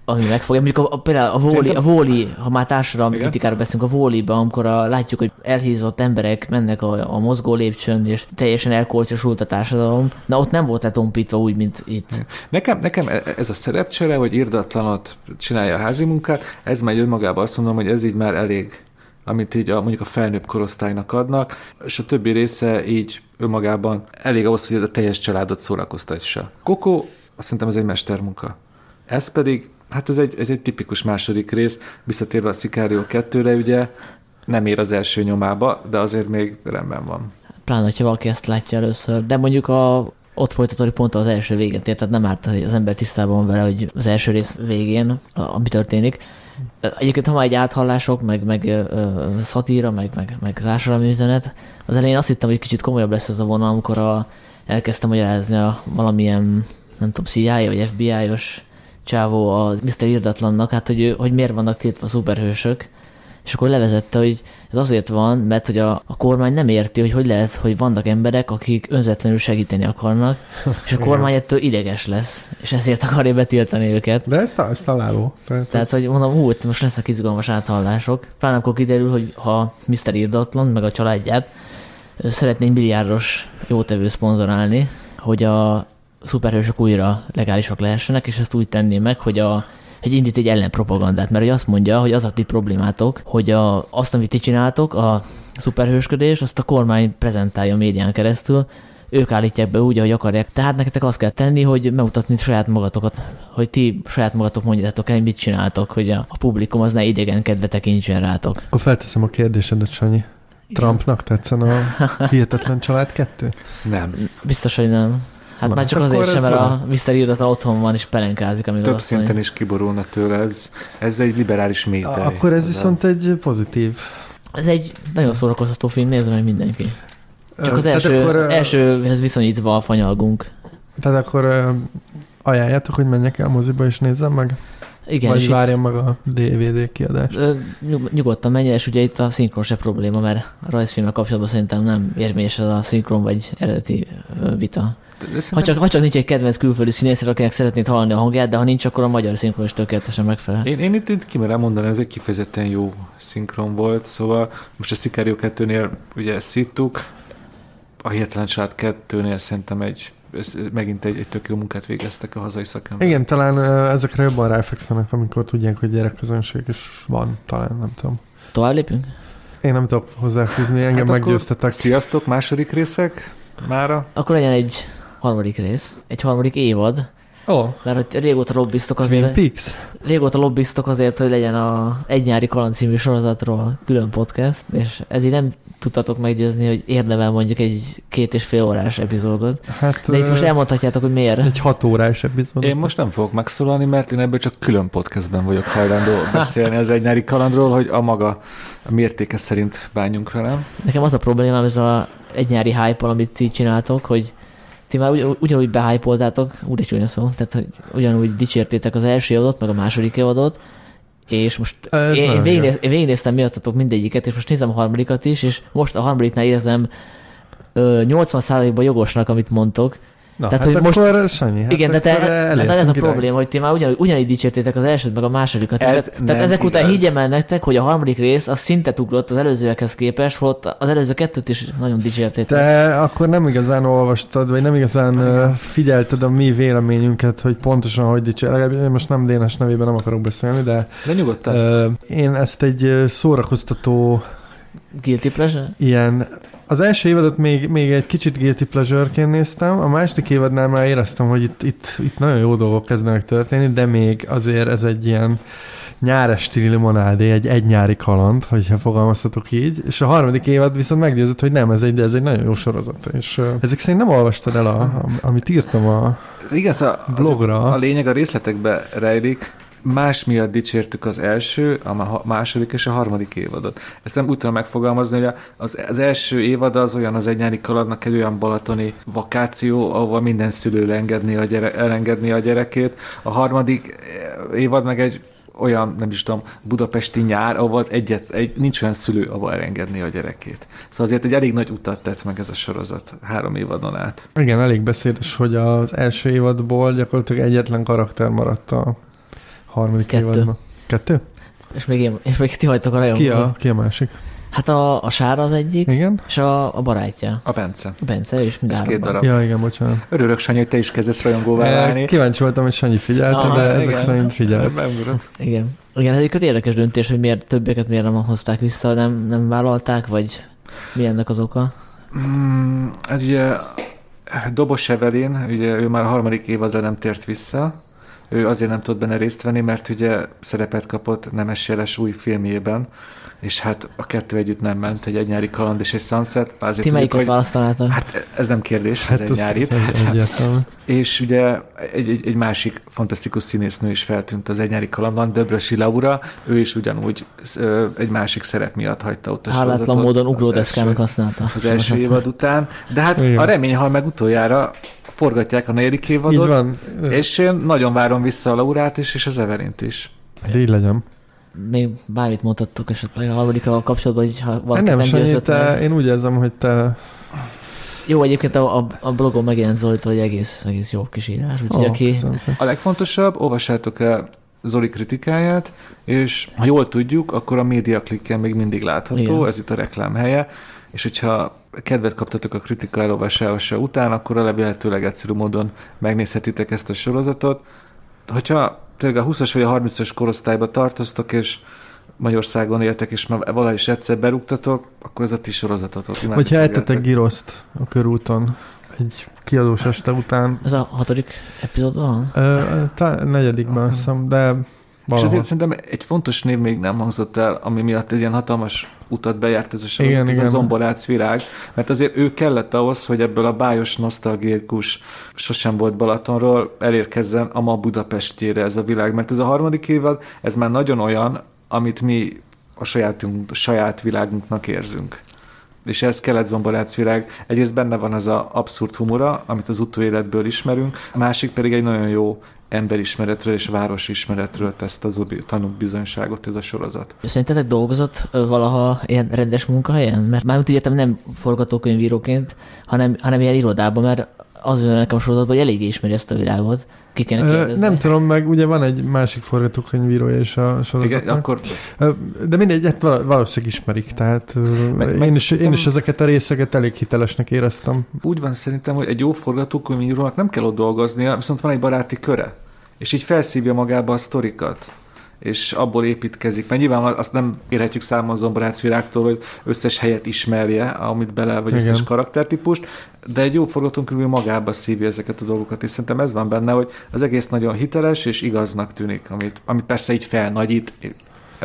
ami megfogja. Mondjuk a, a, például a Wall-E, a Wall-E, ha már társadalmi Igen. kritikára beszélünk, a Wall-E-ban, amikor a, látjuk, hogy elhízott emberek mennek a, a mozgó lépcsőn, és teljesen elkortyosult a társadalom. Na ott nem volt letompítva úgy, mint itt. Nekem, nekem e- ez a szerepcsere, hogy irdatlanot csinálja a házi munkát, ez már önmagában azt mondom, hogy ez így már elég amit így a, mondjuk a felnőtt korosztálynak adnak, és a többi része így önmagában elég ahhoz, hogy a teljes családot szórakoztassa. Koko, azt szerintem ez egy mestermunka. Ez pedig, hát ez egy, ez egy tipikus második rész, visszatérve a Sicario 2-re, ugye nem ér az első nyomába, de azért még rendben van. Pláne, hogyha valaki ezt látja először. De mondjuk a, ott folytatódik pont az első véget ért, tehát nem árt, hogy az ember tisztában van vele, hogy az első rész végén, ami történik. Egyébként, ha már egy áthallások, meg, meg ö, szatíra, meg, meg, meg társadalmi üzenet, az elején azt hittem, hogy kicsit komolyabb lesz ez a vonal, amikor a, elkezdtem magyarázni a valamilyen, nem tudom, CIA vagy FBI-os csávó a Mr. Irdatlannak, hát hogy, hogy miért vannak tiltva a szuperhősök, és akkor levezette, hogy ez azért van, mert hogy a, a kormány nem érti, hogy hogy lehet, hogy vannak emberek, akik önzetlenül segíteni akarnak, és a kormány ettől ideges lesz, és ezért akarja betiltani őket. De ez, ez találó. Tehát, Tehát, hogy mondom, hú, most lesznek izgalmas áthallások. Pláne akkor kiderül, hogy ha Mr. Irdatlan, meg a családját ö, szeretnénk milliárdos jótevő szponzorálni, hogy a szuperhősök újra legálisak lehessenek, és ezt úgy tenné meg, hogy a hogy indít egy ellenpropagandát, mert hogy azt mondja, hogy az a ti problémátok, hogy a, azt, amit ti csináltok, a szuperhősködés, azt a kormány prezentálja a médián keresztül, ők állítják be úgy, ahogy akarják. Tehát nektek azt kell tenni, hogy megmutatni saját magatokat, hogy ti saját magatok mondjátok el, mit csináltok, hogy a, a publikum az ne idegen kedve tekintsen rátok. Akkor felteszem a kérdésedet, Sanyi. Trumpnak tetszen a Hihetetlen Család 2? Nem. Biztos, hogy nem. Hát Na, már csak azért ez sem, mert a. Mr. Irdata otthon van és pelenkázik, amiről Több szinten mondja. is kiborulna tőle, ez, ez egy liberális méter. Akkor ez viszont egy pozitív. Ez egy nagyon szórakoztató film, nézze meg mindenki. Csak az Tehát első, akkor, elsőhez viszonyítva a fanyalgunk. Tehát akkor ajánljátok, hogy menjek el moziba és nézzem meg? Igen, Vagy várjam meg a DVD kiadást? ö, nyugodtan menjen, és ugye itt a szinkron se probléma, mert a rajzfilmek kapcsolatban szerintem nem érvényes ez a szinkron vagy eredeti vita. Ha csak, ha csak nincs egy kedvenc külföldi színész, akinek szeretnéd hallani a hangját, de ha nincs, akkor a magyar szinkron is tökéletesen megfelel. Én, én itt, itt kimerem mondani, ez egy kifejezetten jó szinkron volt, szóval most a Sicario 2-nél ugye szittuk, a Hihetetlen Család 2-nél szerintem egy, ez, megint egy, egy tök jó munkát végeztek a hazai szakemberek. Igen, talán ezekre jobban ráfekszenek, amikor tudják, hogy gyerekközönség is van, talán, nem tudom. Tovább lépünk? Én nem tudok hozzáfűzni, engem Hát meggyőztetek. Sziasztok, második részek mára. Akkor legyen egy harmadik rész, egy harmadik évad, Ó, oh, mert hogy régóta lobbiztok Twin azért, Peaks. régóta lobbiztok azért, hogy legyen a Egy nyári kaland című sorozatról külön podcast, és eddig nem tudtatok meggyőzni, hogy érdemel mondjuk egy két és fél órás epizódot. Hát De itt most elmondhatjátok, hogy miért. egy hat órás epizód. Én most nem fogok megszólalni, mert én ebből csak külön podcastben vagyok hajlandó beszélni az egy nyári kalandról, hogy a maga a mértéke szerint bánjunk velem. Nekem az a problémám ez a egy nyári hype amit ti csináltok, hogy ti már ugy, ugyanúgy behypoltátok, úgy csúnya szó, tehát hogy ugyanúgy dicsértétek az első évadot, meg a második évadot, és most Ez én, én, végignéz, én végignéztem miattatok mindegyiket, és most nézem a harmadikat is, és most a harmadiknál érzem ö, 80%-ban jogosnak, amit mondtok, Na, Tehát, hát hogy most- akkor Sanyi, hát Igen, de te, de ez a probléma, hogy ti már ugyanúgy, ugyanígy dicsértétek az elsőt, meg a másodikat. Ez tehát ezek után igaz. higgyem el nektek, hogy a harmadik rész az szintet ugrott az előzőekhez képest, volt az előző kettőt is nagyon dicsértétek. Te akkor nem igazán olvastad, vagy nem igazán ö, figyelted a mi véleményünket, hogy pontosan hogy dicsér. Én most nem Dénes nevében nem akarok beszélni, de De nyugodtan. én ezt egy szórakoztató Guilty pleasure? ilyen az első évadot még, még egy kicsit guilty pleasure-ként néztem, a második évadnál már éreztem, hogy itt, itt, itt nagyon jó dolgok kezdenek történni, de még azért ez egy ilyen nyáresti limonádé, egy egy nyári kaland, hogyha fogalmazhatok így, és a harmadik évad viszont meggyőzött, hogy nem, ez egy, ez egy nagyon jó sorozat, és uh, ezek szerint nem olvastad el, a, a, amit írtam a... Ez igaz, a, blogra. A lényeg a részletekbe rejlik. Más miatt dicsértük az első, a második és a harmadik évadot. Ezt nem úgy tudom megfogalmazni, hogy az, az első évad az olyan az egy nyári kaladnak egy olyan balatoni vakáció, ahol minden szülő elengedni a, gyere, elengedni a gyerekét. A harmadik eh, évad meg egy olyan, nem is tudom, budapesti nyár, ahol egyet, egy, nincs olyan szülő, ahol elengedni a gyerekét. Szóval azért egy elég nagy utat tett meg ez a sorozat három évadon át. Igen, elég beszédes, hogy az első évadból gyakorlatilag egyetlen karakter maradt a harmadik Kettő. évadban. Kettő? És még, én, és még ti vagytok a rajongók. Ki a, ki a másik? Hát a, a Sára az egyik, Igen? és a, a barátja. A Bence. A Bence, és mind Ez két darab. Ja, igen, bocsánat. Örülök, Sanyi, hogy te is kezdesz rajongóvá Eh, válni. Kíváncsi voltam, hogy Sanyi figyelte, Aha, de ezek igen. szerint figyelt. Beugrott. Igen. Igen, ez egyébként érdekes döntés, hogy miért többeket miért nem hozták vissza, nem, nem vállalták, vagy mi ennek az oka? Mm, hát ugye Dobos Evelyn, ugye ő már a harmadik évadra nem tért vissza, ő azért nem tudott benne részt venni, mert ugye szerepet kapott Nemes Jeles új filmjében, és hát a kettő együtt nem ment, egy, egy nyári kaland és egy sunset. Azért Ti tudjuk, melyiket választanátok? Hát ez nem kérdés, hát ez egy az- nyári. És ugye egy, egy, egy másik fantasztikus színésznő is feltűnt az egy nyári kalandban, Döbrösi Laura, ő is ugyanúgy ö, egy másik szerep miatt hagyta ott a Hálátlan sorozatot módon ugródeszkának használta. az első évad után, de hát Igen. a remény hal meg utoljára forgatják a negyedik Így évadot, van. és én nagyon várom vissza a Laurát is, és az Everint is. Így legyen. Még bármit mondhattok esetleg a harmadikkal kapcsolatban, hogy ha valaki nem, nem, Sanyi, győzött te, meg. én úgy érzem, hogy te... Jó, egyébként a, a, a blogon megjelent Zolit, hogy egész, egész jó kis írás, úgyhogy Ó, aki... köszönöm. A legfontosabb, olvassátok el Zoli kritikáját, és ha jól tudjuk, akkor a média klikken még mindig látható, Igen. ez itt a reklám helye, és hogyha kedvet kaptatok a kritika elolvasása után, akkor a lehetőleg egyszerű módon megnézhetitek ezt a sorozatot. Hogyha tényleg a 20-as vagy a 30-as korosztályba tartoztok, és Magyarországon éltek, és már valahogy is egyszer berúgtatok, akkor ez a ti sorozatotok. Hogyha fogjátok. ettetek giroszt a körúton egy kiadós este után, Ez a hatodik epizódban van? ö, tá, negyedikben azt hiszem, de És valahol. azért szerintem egy fontos név még nem hangzott el, ami miatt egy ilyen hatalmas utat bejárt ez a sorozat, Igen, ez igen. a zomborác virág, mert azért ő kellett ahhoz, hogy ebből a bájos, nosztalgikus, sosem volt Balatonról elérkezzen a ma Budapestjére ez a világ, mert ez a harmadik évad, ez már nagyon olyan, amit mi a sajátunk, a saját világunknak érzünk. És ez kelet zomborác virág. Egyrészt benne van az a abszurd humora, amit az utóéletből ismerünk, a másik pedig egy nagyon jó emberismeretről és városismeretről tesz az tanúk bizonyságot ez a sorozat. Szerintetek dolgozott valaha ilyen rendes munkahelyen? Mert már úgy értem nem forgatókönyvíróként, hanem, hanem ilyen irodában, mert az jön nekem a sorozatban, hogy eléggé ismeri ezt a világot. Ki kéne kérdezni. nem tudom, meg ugye van egy másik forgatókönyvírója is a Igen, sorozatnak. akkor Ö, De mindegy, hát val- valószínűleg ismerik, tehát ö, Meg- én, meg is, én is ezeket a részeket elég hitelesnek éreztem. úgy van szerintem, hogy egy jó forgatókönyvírónak nem kell ott dolgoznia, viszont van egy baráti köre, és így felszívja magába a sztorikat. És abból építkezik. Mert nyilván azt nem érhetjük számon zomborác virágtól, hogy összes helyet ismerje, amit bele, vagy Igen. összes karaktertípust, de egy jó forgatókönyv magába szívja ezeket a dolgokat, és szerintem ez van benne, hogy az egész nagyon hiteles és igaznak tűnik, amit, amit persze így felnagyít,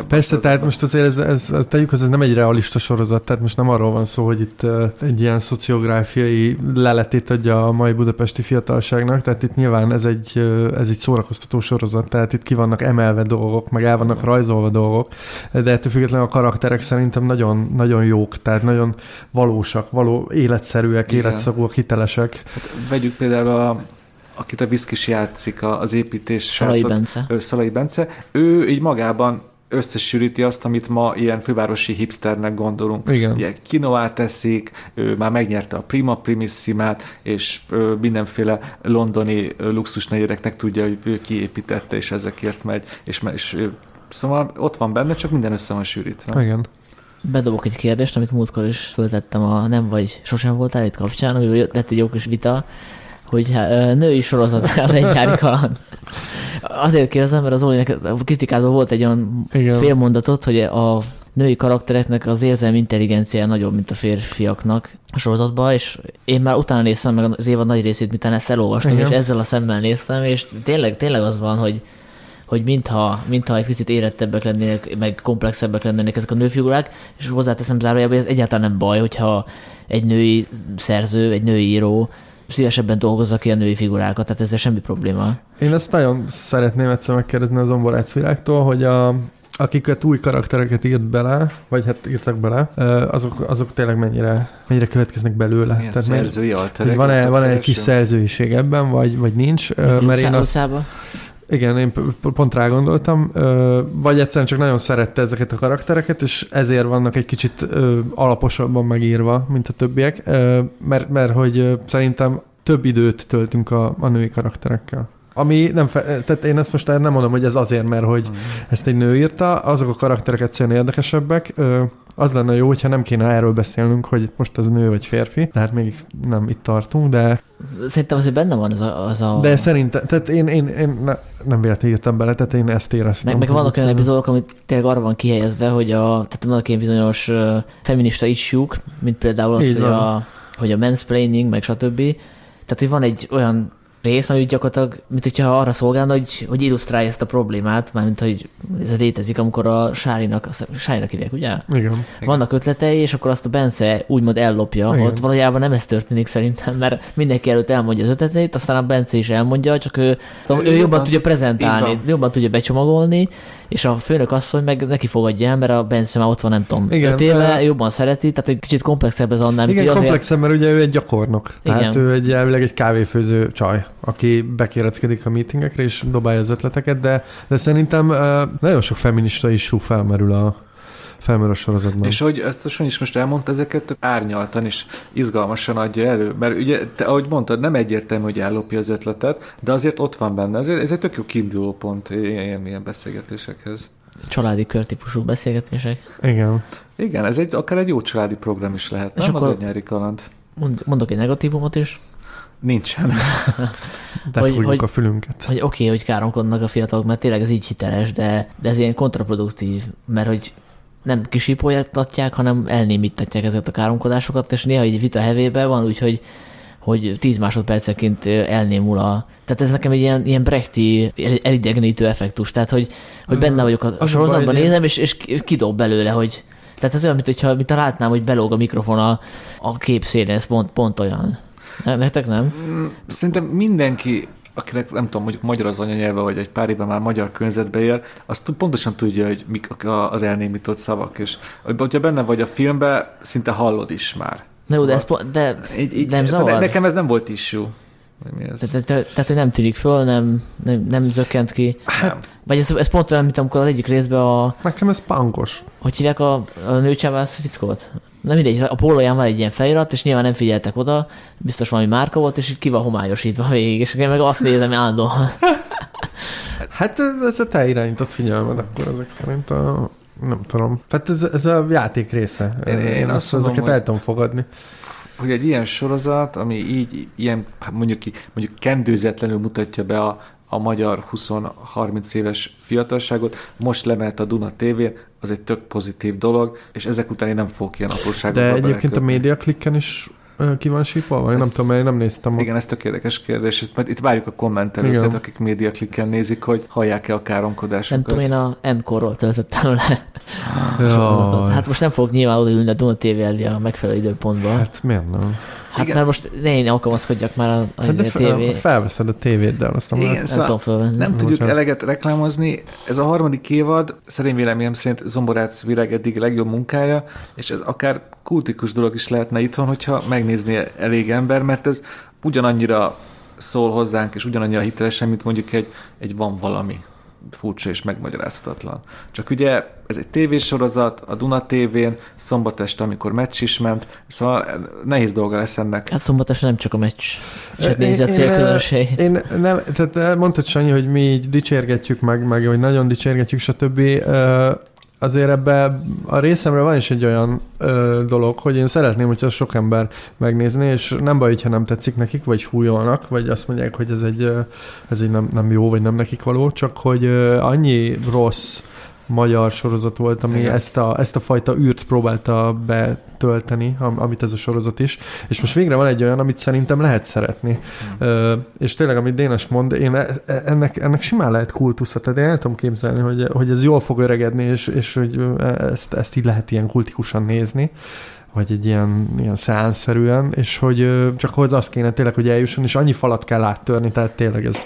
Persze, tehát most azért ez, ez, ez, tegyük, ez nem egy realista sorozat, tehát most nem arról van szó, hogy itt egy ilyen szociográfiai leletét adja a mai budapesti fiatalságnak, tehát itt nyilván ez egy, ez egy szórakoztató sorozat, tehát itt ki vannak emelve dolgok, meg el vannak rajzolva dolgok, de ettől függetlenül a karakterek szerintem nagyon, nagyon jók, tehát nagyon valósak, való életszerűek, Igen. életszagúak, hitelesek. Hát vegyük például a, akit a Viszkis játszik, az építés Szalai Bence. Szalai Bence. Ő így magában összesűríti azt, amit ma ilyen fővárosi hipsternek gondolunk. Igen. Ugye kinoát teszik, ő már megnyerte a Prima Primissimát, és mindenféle londoni luxus negyereknek tudja, hogy ő kiépítette, és ezekért megy, és, és szóval ott van benne, csak minden össze van sűrítve. Igen. Bedobok egy kérdést, amit múltkor is föltettem a Nem vagy sosem voltál itt kapcsán, ami lett egy jó kis vita, hogy női sorozat a nyári kaland. Azért kérdezem, mert az Olinek a kritikádban volt egy olyan Igen. félmondatot, hogy a női karaktereknek az érzelmi intelligencia nagyobb, mint a férfiaknak a sorozatban, és én már utána néztem meg az évad nagy részét, miután ezt elolvastam, Igen. és ezzel a szemmel néztem, és tényleg, tényleg az van, hogy hogy mintha, mintha egy picit érettebbek lennének, meg komplexebbek lennének ezek a nőfigurák, és hozzáteszem zárójában, hogy ez egyáltalán nem baj, hogyha egy női szerző, egy női író szívesebben dolgozza ki a női figurákat, tehát ezzel semmi probléma. Én ezt nagyon szeretném egyszer megkérdezni az Omborác világtól, hogy a, akiket új karaktereket írt bele, vagy hát írtak bele, azok, azok tényleg mennyire, mennyire következnek belőle. Milyen Tehát szerzői alterek. Van-e, van-e egy kis szerzőiség ebben, vagy, vagy nincs? Mert én azt, igen, én pont rá gondoltam, vagy egyszerűen csak nagyon szerette ezeket a karaktereket, és ezért vannak egy kicsit alaposabban megírva, mint a többiek, mert, mert hogy szerintem több időt töltünk a, a női karakterekkel. Ami nem, fe, tehát én ezt most nem mondom, hogy ez azért, mert hogy mm. ezt egy nő írta, azok a karakterek egyszerűen érdekesebbek. Az lenne jó, hogyha nem kéne erről beszélnünk, hogy most ez nő vagy férfi, tehát még nem itt tartunk, de... Szerintem azért benne van az a... Az a... De szerintem, tehát én, én, én ne, nem véletlenül írtam bele, tehát én ezt éreztem. Meg, meg vannak olyan epizódok, amit tényleg arra van kihelyezve, hogy a, tehát vannak ilyen bizonyos feminista issue mint például az, hogy a, hogy a mansplaining, meg stb. Tehát, hogy van egy olyan rész, ami gyakorlatilag, mint hogyha arra szolgálna, hogy, hogy illusztrálja ezt a problémát, mármint, hogy ez létezik, amikor a Sárinak, a Sárinak hívják, ugye? Igen. Vannak ötletei, és akkor azt a Bence úgymond ellopja. Igen. Ott valójában nem ez történik szerintem, mert mindenki előtt elmondja az ötleteit, aztán a Bence is elmondja, csak ő, szóval ő, ő jobban tudja prezentálni, jobban tudja becsomagolni, és a főnök asszony meg neki fogadja el, mert a Bence már ott van, nem tudom, Igen, öt éve, jobban szereti, tehát egy kicsit komplexebb ez annál. Igen, komplexebb, azért... mert ugye ő egy gyakornok. Igen. Tehát ő egy elvileg egy kávéfőző csaj, aki bekéreckedik a meetingekre és dobálja az ötleteket, de, de szerintem nagyon sok feminista is felmerül a, felmerül a sorozatban. És hogy ezt a Sanyi is most elmondta, ezeket árnyaltan és izgalmasan adja elő, mert ugye, te, ahogy mondtad, nem egyértelmű, hogy ellopja az ötletet, de azért ott van benne. Ez, ez egy tök jó kiinduló pont ilyen, ilyen beszélgetésekhez. Családi körtípusú beszélgetések. Igen. Igen, ez egy, akár egy jó családi program is lehet, és nem akkor az egy nyári kaland. Mond, mondok egy negatívumot is. Nincsen. De hogy, hogy, a fülünket. Hogy oké, okay, hogy káromkodnak a fiatalok, mert tényleg ez így hiteles, de, de ez ilyen kontraproduktív, mert hogy nem kisipolyatatják, hanem elnémítatják ezeket a káromkodásokat, és néha egy vita hevébe van, úgyhogy hogy 10 másodperceként elnémul a... Tehát ez nekem egy ilyen, ilyen brechti elidegenítő effektus, tehát hogy, hogy benne vagyok a, a sorozatban, nézem, és, és kidob belőle, hogy... Tehát ez olyan, mint hogyha mint látnám, hogy belóg a mikrofon a, a képszélen, ez pont, pont olyan. Nektek nem? Szerintem mindenki akinek nem tudom, mondjuk magyar az anyanyelve, vagy egy pár éve már magyar környezetbe él, azt pontosan tudja, hogy mik az elnémított szavak, és hogyha benne vagy a filmben, szinte hallod is már. Na szóval, de, ez po- de így, így, nem zavar? Nekem ez nem volt issue. Tehát, tehát, hogy nem tűnik föl, nem, nem, nem zökkent ki. Hát, Vagy ez, ez pont olyan, mint amikor az egyik részben a... Nekem ez pangos. Hogy hívják a, a nőcsávász fickót? Na mindegy, a pólóján van egy ilyen felirat, és nyilván nem figyeltek oda, biztos valami márka volt, és így ki van homályosítva végig, és én meg azt nézem állandóan. Hát ez a te irányított figyelmed, akkor ezek szerint a nem tudom. Tehát ez, ez a játék része. Én, én, én azt mondom, ezeket el tudom fogadni hogy egy ilyen sorozat, ami így ilyen, mondjuk, mondjuk kendőzetlenül mutatja be a, a magyar 20-30 éves fiatalságot, most lemelt a Duna tévén, az egy tök pozitív dolog, és ezek után én nem fogok ilyen apróságokba De egyébként a belekötni. média klikken is ki van sípolva? Én nem tudom, mert én nem néztem. Igen, ez tök érdekes kérdés. Ezt majd Itt várjuk a kommentelőket, Igen. akik média klikken nézik, hogy hallják-e a Nem káromkodásokat. tudom, én a Encore-ról töltöttem le. Hát most nem fogok nyilván odaülni a Duna TV elé a megfelelő időpontba. Hát, Hát miért nem? Hát igen. mert most ne én alkalmazkodjak már a, a, Hát de a fel, TV. felveszed a tévéddel, azt nem Igen, lehet. Nem tudom. Nem tudjuk Bocsánat. eleget reklámozni. Ez a harmadik évad, szerint véleményem szerint Zomborác Virág eddig legjobb munkája, és ez akár kultikus dolog is lehetne itthon, hogyha megnézni elég ember, mert ez ugyanannyira szól hozzánk, és ugyanannyira hitelesen, mint mondjuk egy, egy van valami furcsa és megmagyarázhatatlan. Csak ugye ez egy tévésorozat, a Duna tévén, szombat este, amikor meccs is ment, szóval nehéz dolga lesz ennek. Hát szombat este nem csak a meccs. Én- nézi a én- célközönség. Én nem, tehát mondtad Sanyi, hogy mi így dicsérgetjük meg, meg hogy nagyon dicsérgetjük, stb. Azért ebbe a részemről van is egy olyan ö, dolog, hogy én szeretném, hogyha sok ember megnézné, és nem baj, hogyha nem tetszik nekik, vagy fújolnak, vagy azt mondják, hogy ez egy, ez egy nem, nem jó, vagy nem nekik való, csak hogy ö, annyi rossz magyar sorozat volt, ami Igen. ezt a, ezt a fajta űrt próbálta betölteni, am- amit ez a sorozat is, és most végre van egy olyan, amit szerintem lehet szeretni. Ö, és tényleg, amit Dénes mond, én e- e- ennek, ennek simán lehet kultusza, tehát én el tudom képzelni, hogy, hogy ez jól fog öregedni, és, és hogy ezt, ezt így lehet ilyen kultikusan nézni vagy egy ilyen, ilyen szánszerűen, és hogy csak hogy az kéne tényleg, hogy eljusson, és annyi falat kell áttörni, tehát tényleg ez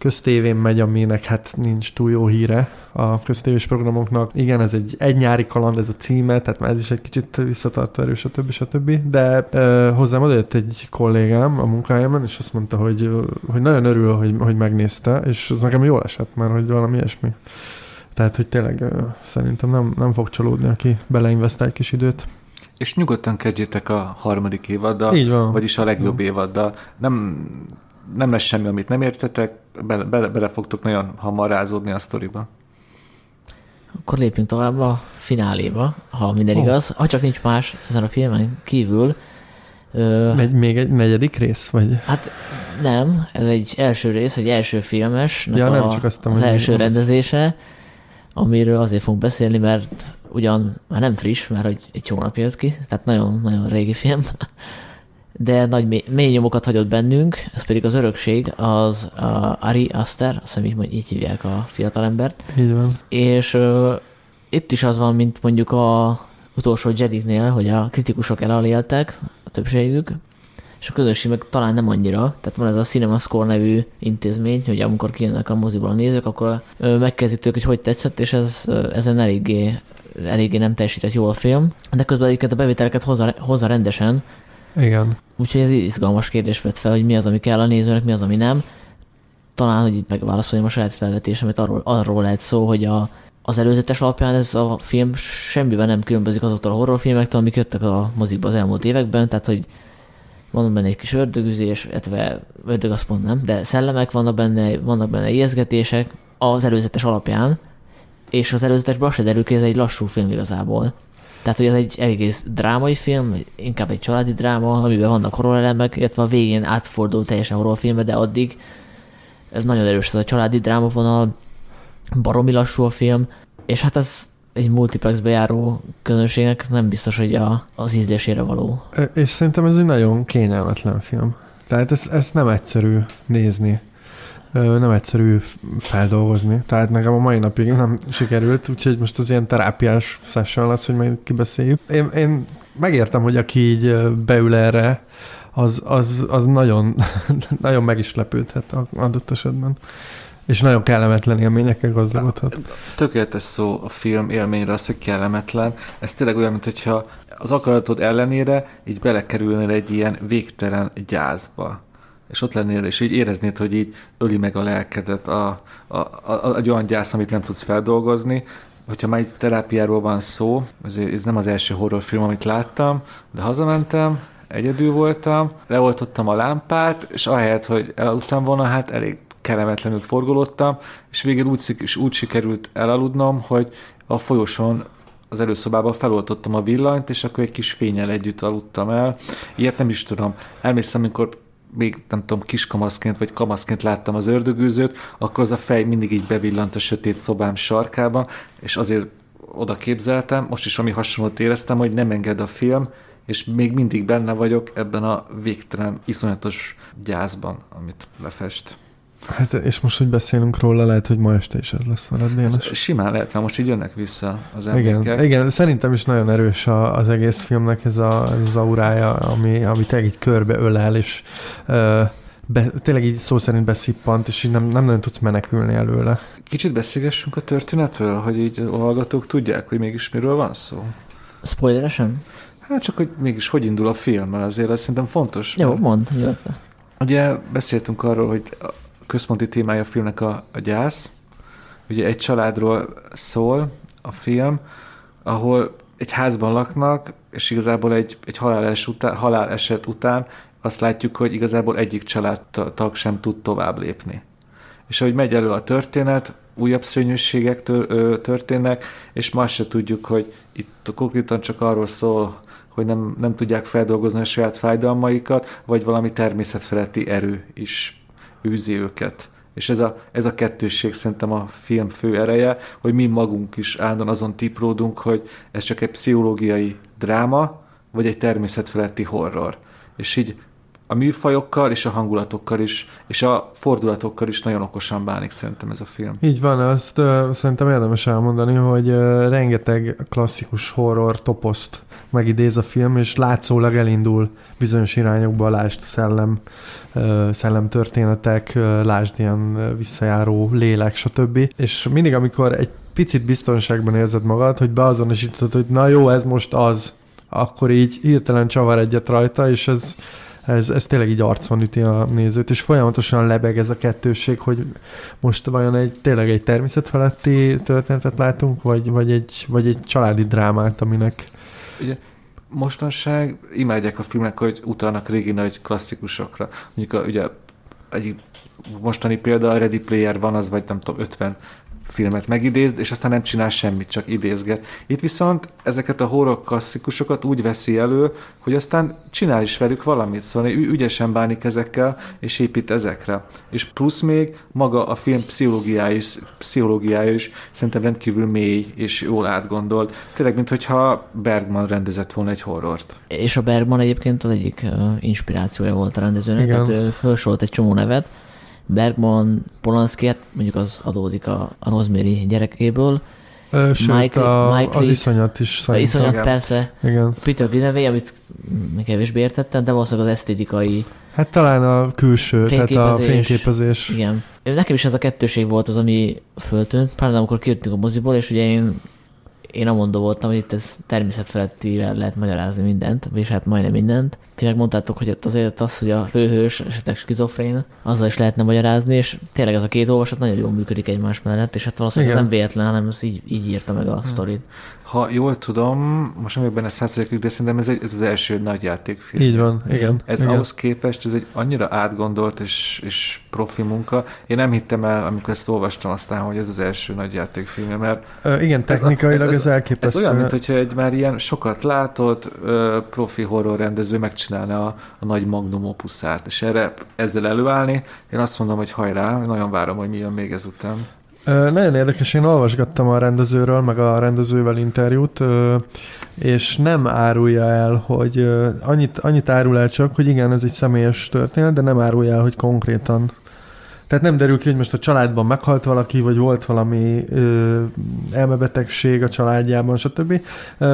köztévén megy, aminek hát nincs túl jó híre a köztévés programoknak. Igen, ez egy, egy nyári kaland, ez a címe, tehát már ez is egy kicsit visszatartó erő, stb. stb. De ö, hozzám odajött egy kollégám a munkájában, és azt mondta, hogy, hogy nagyon örül, hogy, hogy megnézte, és ez nekem jól esett már, hogy valami ilyesmi. Tehát, hogy tényleg szerintem nem, nem fog csalódni, aki beleinvestál egy kis időt. És nyugodtan kezdjétek a harmadik évaddal, Így van. vagyis a legjobb évaddal. Nem, nem lesz semmi, amit nem értetek, bele, bele, bele fogtok nagyon hamar rázódni a sztoriba. Akkor lépjünk tovább a fináléba, ha minden Ó. igaz. Ha csak nincs más ezen a filmen kívül. Ö, Megy még egy negyedik rész, vagy? hát nem, ez egy első rész, egy első filmes, Ja, nem, a, csak aztán, az első rendezése, amiről azért fogunk beszélni, mert ugyan már nem friss, mert hogy egy hónap jött ki, tehát nagyon-nagyon régi film, de nagy mély, mély nyomokat hagyott bennünk, ez pedig az örökség, az a Ari Aster, azt hiszem így, mondj- így hívják a fiatalembert, Így van. és ö, itt is az van, mint mondjuk a utolsó Jedi-nél, hogy a kritikusok elaléltek, a többségük, és a közönség meg talán nem annyira. Tehát van ez a CinemaScore nevű intézmény, hogy amikor kijönnek a moziból a nézők, akkor megkezdik hogy hogy tetszett, és ez, ezen eléggé, eléggé nem teljesített jól a film. De közben egyébként a bevételeket hozza, hozza rendesen, Igen. Úgyhogy ez izgalmas kérdés vett fel, hogy mi az, ami kell a nézőnek, mi az, ami nem. Talán, hogy itt megválaszoljam a saját felvetésemet, arról, arról lehet szó, hogy a, az előzetes alapján ez a film semmiben nem különbözik azoktól a horrorfilmektől, amik jöttek a mozikba az elmúlt években, tehát hogy van benne egy kis ördögüzés, illetve ördög azt mondom de szellemek vannak benne, vannak benne ijeszgetések az előzetes alapján, és az előzetesben azt se derül ki, ez egy lassú film igazából. Tehát, hogy ez egy egész drámai film, inkább egy családi dráma, amiben vannak horrorelemek, illetve a végén átfordul teljesen horrorfilmbe, de addig ez nagyon erős, ez a családi dráma vonal, baromi lassú a film, és hát ez egy multiplexbe járó közönségnek nem biztos, hogy a, az ízlésére való. És szerintem ez egy nagyon kényelmetlen film. Tehát ezt, ezt nem egyszerű nézni. Nem egyszerű feldolgozni. Tehát nekem a mai napig nem sikerült, úgyhogy most az ilyen terápiás session lesz, hogy meg kibeszéljük. Én, én megértem, hogy aki így beül erre, az, az, az nagyon, nagyon meg is lepődhet adott esetben. És nagyon kellemetlen élményekkel gazdagodhat. Tökéletes szó a film élményre az, hogy kellemetlen. Ez tényleg olyan, mint hogyha az akaratod ellenére így belekerülnél egy ilyen végtelen gyászba. És ott lennél, és így éreznéd, hogy így öli meg a lelkedet a, a, a, egy olyan gyász, amit nem tudsz feldolgozni. Hogyha már egy terápiáról van szó, ezért ez nem az első horrorfilm, amit láttam, de hazamentem, egyedül voltam, leoltottam a lámpát, és ahelyett, hogy elaludtam volna, hát elég kellemetlenül forgolódtam, és végül úgy, és úgy sikerült elaludnom, hogy a folyosón az előszobában feloltottam a villanyt, és akkor egy kis fényel együtt aludtam el. Ilyet nem is tudom. Elmész, amikor még nem tudom, kiskamaszként vagy kamaszként láttam az ördögűzőt, akkor az a fej mindig így bevillant a sötét szobám sarkában, és azért oda képzeltem, most is ami hasonlót éreztem, hogy nem enged a film, és még mindig benne vagyok ebben a végtelen, iszonyatos gyászban, amit lefest. Hát és most, hogy beszélünk róla, lehet, hogy ma este is ez lesz veled, Dénes. Simán lehet, mert most így jönnek vissza az emlékek. Igen, igen szerintem is nagyon erős a, az egész filmnek ez, a, ez az aurája, ami, ami tényleg így körbe ölel, és ö, be, tényleg így szó szerint beszippant, és így nem, nem nagyon tudsz menekülni előle. Kicsit beszélgessünk a történetről, hogy így a hallgatók tudják, hogy mégis miről van szó. Spoileresen? Hát csak, hogy mégis hogy indul a film, mert azért ez szerintem fontos. Jó, mond. Jó. Ugye beszéltünk arról, hogy központi témája a filmnek a, a gyász. Ugye egy családról szól a film, ahol egy házban laknak, és igazából egy, egy haláles után, haláleset után azt látjuk, hogy igazából egyik családtag sem tud tovább lépni. És ahogy megy elő a történet, újabb szörnyűségek történnek, és ma se tudjuk, hogy itt konkrétan csak arról szól, hogy nem, nem tudják feldolgozni a saját fájdalmaikat, vagy valami természetfeletti erő is űzi őket. És ez a, ez a kettősség szerintem a film fő ereje, hogy mi magunk is állandóan azon tipródunk, hogy ez csak egy pszichológiai dráma, vagy egy természetfeletti horror. És így a műfajokkal és a hangulatokkal is, és a fordulatokkal is nagyon okosan bánik szerintem ez a film. Így van, azt uh, szerintem érdemes elmondani, hogy uh, rengeteg klasszikus horror toposzt megidéz a film, és látszólag elindul bizonyos irányokba, lásd szellem, szellem történetek, lásd ilyen visszajáró lélek, stb. És mindig, amikor egy picit biztonságban érzed magad, hogy beazonosítod, hogy na jó, ez most az, akkor így hirtelen csavar egyet rajta, és ez ez, ez tényleg így arcon üti a nézőt, és folyamatosan lebeg ez a kettőség, hogy most vajon egy, tényleg egy természetfeletti történetet látunk, vagy, vagy, egy, vagy egy családi drámát, aminek... Ugye, mostanság imádják a filmek, hogy utalnak régi nagy klasszikusokra. Mondjuk a, ugye egy mostani példa a Ready Player van, az vagy nem tudom, 50 filmet megidéz, és aztán nem csinál semmit, csak idézget. Itt viszont ezeket a horror klasszikusokat úgy veszi elő, hogy aztán csinál is velük valamit, szóval ügyesen bánik ezekkel, és épít ezekre. És plusz még maga a film pszichológiája is, pszichológiája is szerintem rendkívül mély és jól átgondolt. Tényleg, mintha Bergman rendezett volna egy horrort. És a Bergman egyébként az egyik inspirációja volt a rendezőnek, Igen. tehát felsorolt egy csomó nevet, Bergman, Polanski, hát mondjuk az adódik a, a Rosemary gyerekéből, Ö, sőt, Michael, a, Michael, az iszonyat is szerintem. Iszonyat igen. persze. Igen. Peter Greenaway, amit kevésbé értettem, de valószínűleg az esztétikai Hát talán a külső, tehát a fényképezés. Igen. Nekem is ez a kettőség volt az, ami föltűnt, pláne amikor kijöttünk a moziból, és ugye én én amondó voltam, hogy itt ez természetfelettivel lehet magyarázni mindent, és hát majdnem mindent. Ti megmondtátok, hogy ott azért az, hogy a főhős esetleg skizofrén, azzal is lehetne magyarázni, és tényleg ez a két olvasat nagyon jól működik egymás mellett, és hát valószínűleg nem véletlen, hanem ez így, így írta meg a hm. sztorit. Ha jól tudom, most nem vagyok benne százalékig, de szerintem ez, egy, ez az első nagy játékfilm. Így van, igen. Ez igen. ahhoz képest, ez egy annyira átgondolt és, és profi munka. Én nem hittem el, amikor ezt olvastam aztán, hogy ez az első nagy játékfilm, mert... Ö, igen, technikailag ez, ez, ez, elképesztő. Ez olyan, mint hogyha egy már ilyen sokat látott profi horror rendező megcsinálna a, a nagy magnum opuszát, és erre ezzel előállni, én azt mondom, hogy hajrá, nagyon várom, hogy mi jön még ezután. Nagyon érdekes, én olvasgattam a rendezőről, meg a rendezővel interjút, és nem árulja el, hogy annyit, annyit árul el csak, hogy igen, ez egy személyes történet, de nem árulja el, hogy konkrétan tehát nem derül ki, hogy most a családban meghalt valaki, vagy volt valami ö, elmebetegség a családjában, stb.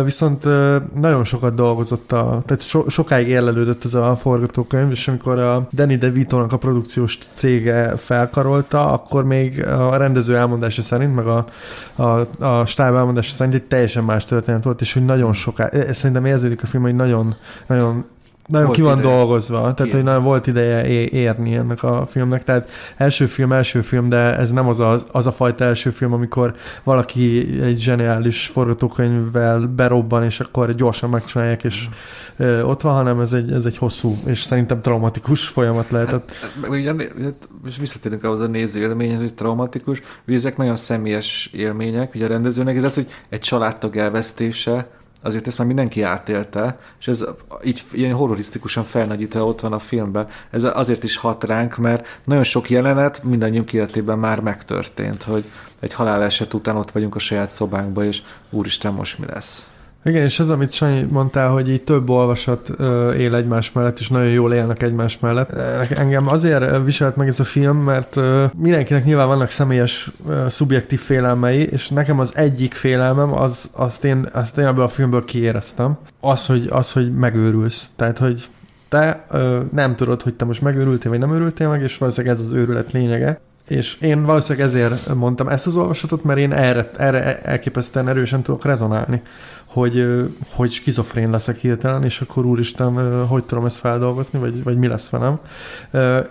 Viszont ö, nagyon sokat dolgozott, a, tehát so, sokáig érlelődött ez a forgatókönyv, és amikor a Danny DeVito-nak a produkciós cége felkarolta, akkor még a rendező elmondása szerint, meg a, a, a stáb elmondása szerint egy teljesen más történet volt, és hogy nagyon sokáig, szerintem érződik a film, hogy nagyon, nagyon nagyon volt ki van ideje. dolgozva, tehát ki. hogy nagyon volt ideje érni ennek a filmnek, tehát első film, első film, de ez nem az a, az a fajta első film, amikor valaki egy zseniális forgatókönyvvel berobban, és akkor gyorsan megcsinálják, és mm. ott van, hanem ez egy, ez egy hosszú, és szerintem traumatikus folyamat lehetett. Hát, ugye, hát, most visszatérünk ahhoz a néző élményhez, hogy traumatikus, hogy ezek nagyon személyes élmények, ugye a rendezőnek, ez az, hogy egy családtag elvesztése, azért ezt már mindenki átélte, és ez így ilyen horrorisztikusan felnagyítva ott van a filmben. Ez azért is hat ránk, mert nagyon sok jelenet mindannyiunk életében már megtörtént, hogy egy haláleset után ott vagyunk a saját szobánkban, és úristen, most mi lesz? Igen, és ez, amit Sanyi mondtál, hogy így több olvasat él egymás mellett, és nagyon jól élnek egymás mellett. Engem azért viselt meg ez a film, mert mindenkinek nyilván vannak személyes, szubjektív félelmei, és nekem az egyik félelmem, az, azt, én, azt én ebből a filmből kiéreztem. Az, hogy, az, hogy megőrülsz. Tehát, hogy te nem tudod, hogy te most megőrültél, vagy nem őrültél meg, és valószínűleg ez az őrület lényege. És én valószínűleg ezért mondtam ezt az olvasatot, mert én erre, erre elképesztően erősen tudok rezonálni hogy, hogy skizofrén leszek hirtelen, és akkor úristen, hogy tudom ezt feldolgozni, vagy, vagy mi lesz velem.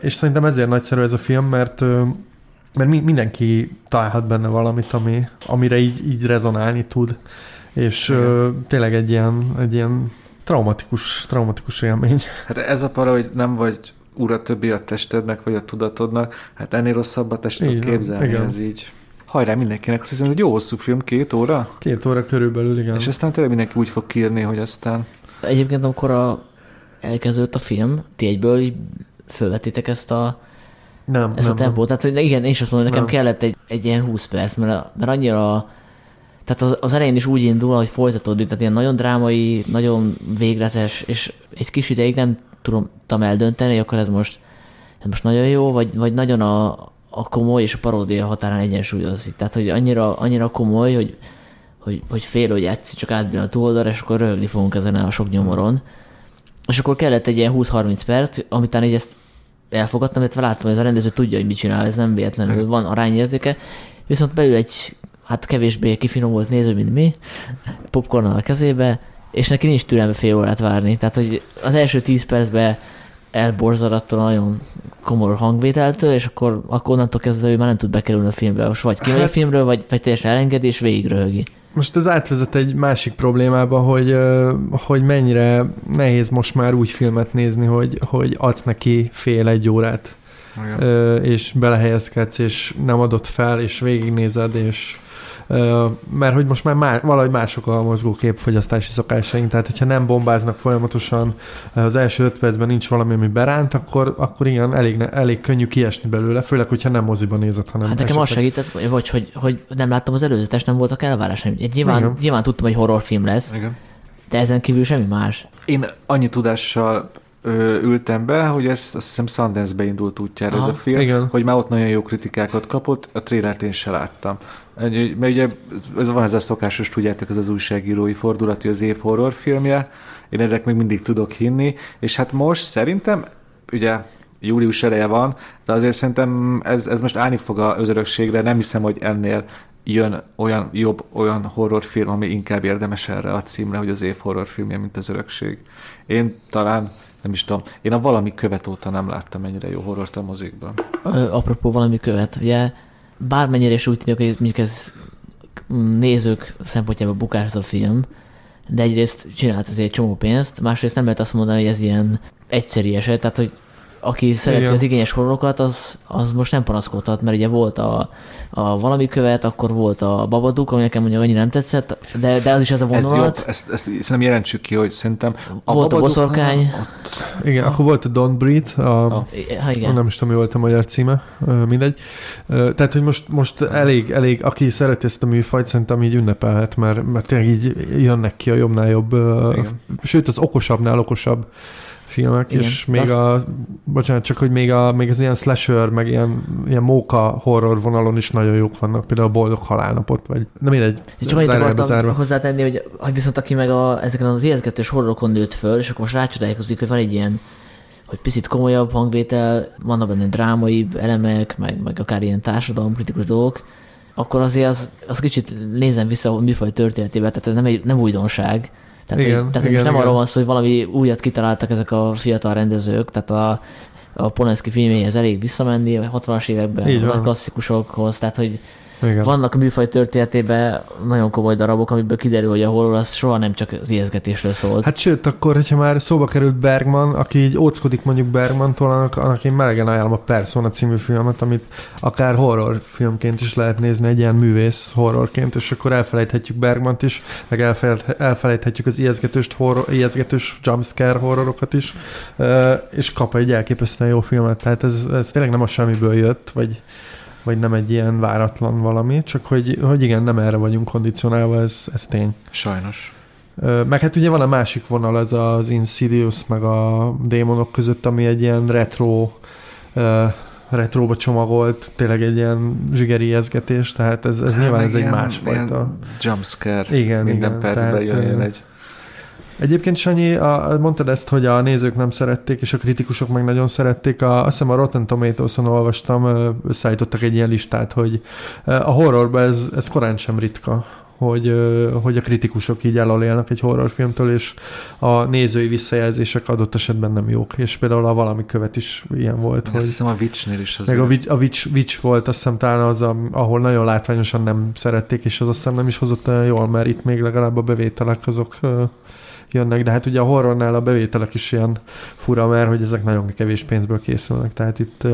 És szerintem ezért nagyszerű ez a film, mert mert mindenki találhat benne valamit, ami, amire így, így rezonálni tud, és Igen. tényleg egy ilyen, egy ilyen traumatikus, traumatikus élmény. Hát ez a para, hogy nem vagy ura többi a testednek, vagy a tudatodnak, hát ennél rosszabbat ezt tudok képzelni, Igen. ez így hajrá mindenkinek, azt hiszem, hogy jó hosszú film, két óra? Két óra körülbelül, igen. És aztán tényleg mindenki úgy fog kiírni, hogy aztán... Egyébként amikor a, elkezdődött a film, ti egyből így fölvettétek ezt a nem, ezt nem, a tempót. Tehát, hogy igen, én is azt mondom, nekem nem. kellett egy, egy ilyen 20 perc, mert, mert annyira tehát az, az elején is úgy indul, hogy folytatódik, tehát ilyen nagyon drámai, nagyon végletes, és egy kis ideig nem tudtam eldönteni, hogy akkor ez most, ez most nagyon jó, vagy, vagy nagyon a, a komoly és a paródia határán egyensúlyozik. Tehát, hogy annyira, annyira komoly, hogy, hogy, hogy fél, hogy egyszer csak átbír a túloldalra, és akkor röhögni fogunk ezen a sok nyomoron. És akkor kellett egy ilyen 20-30 perc, amitán így ezt elfogadtam, illetve láttam, hogy ez a rendező tudja, hogy mit csinál, ez nem véletlenül van arányérzéke, viszont belül egy hát kevésbé kifinomult néző, mint mi, popcornnal a kezébe, és neki nincs türelme fél órát várni. Tehát, hogy az első 10 percben elborzad attól a nagyon komor hangvételtől, és akkor, akkor onnantól kezdve ő már nem tud bekerülni a filmbe. Most vagy kimegy hát, a filmről, vagy, vagy teljesen elengedi, és végig röhögi. Most ez átvezet egy másik problémába, hogy, hogy mennyire nehéz most már úgy filmet nézni, hogy, hogy adsz neki fél egy órát, Igen. és belehelyezkedsz, és nem adott fel, és végignézed, és mert hogy most már má, valahogy mások a mozgó képfogyasztási szokásaink, tehát hogyha nem bombáznak folyamatosan, az első öt percben nincs valami, ami beránt, akkor, akkor igen, elég, elég könnyű kiesni belőle, főleg, hogyha nem moziban nézed, hanem Hát nekem esetleg... az segített, vagy hogy, hogy nem láttam az előzetes, nem voltak elvárásaim. Nyilván, nyilván tudtam, hogy horrorfilm lesz, igen. de ezen kívül semmi más. Én annyi tudással ültem be, hogy ez azt hiszem Sundance-be indult útjára Aha, ez a film, igen. hogy már ott nagyon jó kritikákat kapott, a trélert én se láttam. Mert ugye ez van ez a szokásos, tudjátok, ez az újságírói fordulat, hogy az év horrorfilmje, én ennek még mindig tudok hinni, és hát most szerintem, ugye július eleje van, de azért szerintem ez, ez most állni fog az örökségre, nem hiszem, hogy ennél jön olyan jobb, olyan horrorfilm, ami inkább érdemes erre a címre, hogy az év horrorfilmje, mint az örökség. Én talán nem is tudom, én a valami követ óta nem láttam ennyire jó horrort a mozikban. Apropó valami követ, ugye bármennyire is úgy tűnik, hogy mondjuk ez nézők szempontjából bukás a film, de egyrészt csinált azért egy csomó pénzt, másrészt nem lehet azt mondani, hogy ez ilyen egyszerű eset, tehát hogy aki szereti Igen. az igényes horrorokat, az, az most nem panaszkodhat, mert ugye volt a, a valami követ, akkor volt a babaduk, ami nekem mondjuk annyira nem tetszett, de, de az is ez a vonulat. Ez jobb, ezt, ezt szerintem jelentsük ki, hogy szerintem a Volt a boszorkány. Ott... Igen, akkor volt a Don't Breathe, a, a, ha, igen. nem is tudom, mi volt a magyar címe, mindegy. Tehát, hogy most, most elég, elég, aki szereti ezt a műfajt, szerintem így ünnepelhet, mert, mert tényleg így jönnek ki a jobbnál jobb, igen. sőt az okosabbnál okosabb filmek, Igen. és még Azt... a, bocsánat, csak hogy még, a, még az ilyen slasher, meg ilyen, ilyen móka horror vonalon is nagyon jók vannak, például a Boldog Halálnapot, vagy nem mindegy. És csak annyit akartam zárva. hozzátenni, hogy, hogy viszont aki meg a, ezeken az ijeszgetős horrorokon nőtt föl, és akkor most rácsodálkozik, hogy van egy ilyen hogy picit komolyabb hangvétel, vannak benne drámai elemek, meg, meg akár ilyen társadalomkritikus dolgok, akkor azért az, az kicsit nézem vissza a műfaj történetébe, tehát ez nem, egy, nem újdonság, tehát, igen, hogy, tehát igen, most nem igen. arról van szó, hogy valami újat kitaláltak ezek a fiatal rendezők, tehát a, a Polanski filméhez elég visszamenni, a 60-as években, a klasszikusokhoz, tehát hogy Igen. vannak a műfaj történetében nagyon komoly darabok, amiből kiderül, hogy a horror az soha nem csak az ijeszgetésről szólt. Hát sőt, akkor, hogyha már szóba került Bergman, aki így óckodik mondjuk Bergmantól, annak, annak én melegen ajánlom a Persona című filmet, amit akár horrorfilmként is lehet nézni, egy ilyen művész horrorként, és akkor elfelejthetjük Bergmant is, meg elfelejt, elfelejthetjük az ijeszgetős, horror, ijeszgetős jumpscare horrorokat is, és kap egy elképesztően jó filmet. Tehát ez, ez tényleg nem a semmiből jött, vagy vagy nem egy ilyen váratlan valami, csak hogy, hogy igen, nem erre vagyunk kondicionálva, ez, ez tény. Sajnos. Meg hát ugye van a másik vonal, ez az Insidious meg a démonok között, ami egy ilyen retro retróba csomagolt, tényleg egy ilyen zsigeri ijeszgetés, tehát ez, ez Hát nyilván ez egy másfajta. Jumpscare. Igen, Minden igen, percben jön egy... Egyébként Sanyi, a, mondtad ezt, hogy a nézők nem szerették, és a kritikusok meg nagyon szerették. A, azt hiszem a Rotten Tomatoes-on olvastam, összeállítottak egy ilyen listát, hogy a horrorban ez, ez korán sem ritka, hogy, hogy a kritikusok így elolélnak egy horrorfilmtől, és a nézői visszajelzések adott esetben nem jók. És például a valami követ is ilyen volt. Azt Hogy, hiszem a Witchnél is az. meg a Witch, a Witch, Witch volt, azt hiszem talán az, a- ahol nagyon látványosan nem szerették, és az azt hiszem nem is hozott olyan jól, mert itt még legalább a bevételek azok jönnek, de hát ugye a horrornál a bevételek is ilyen fura, mert hogy ezek nagyon kevés pénzből készülnek, tehát itt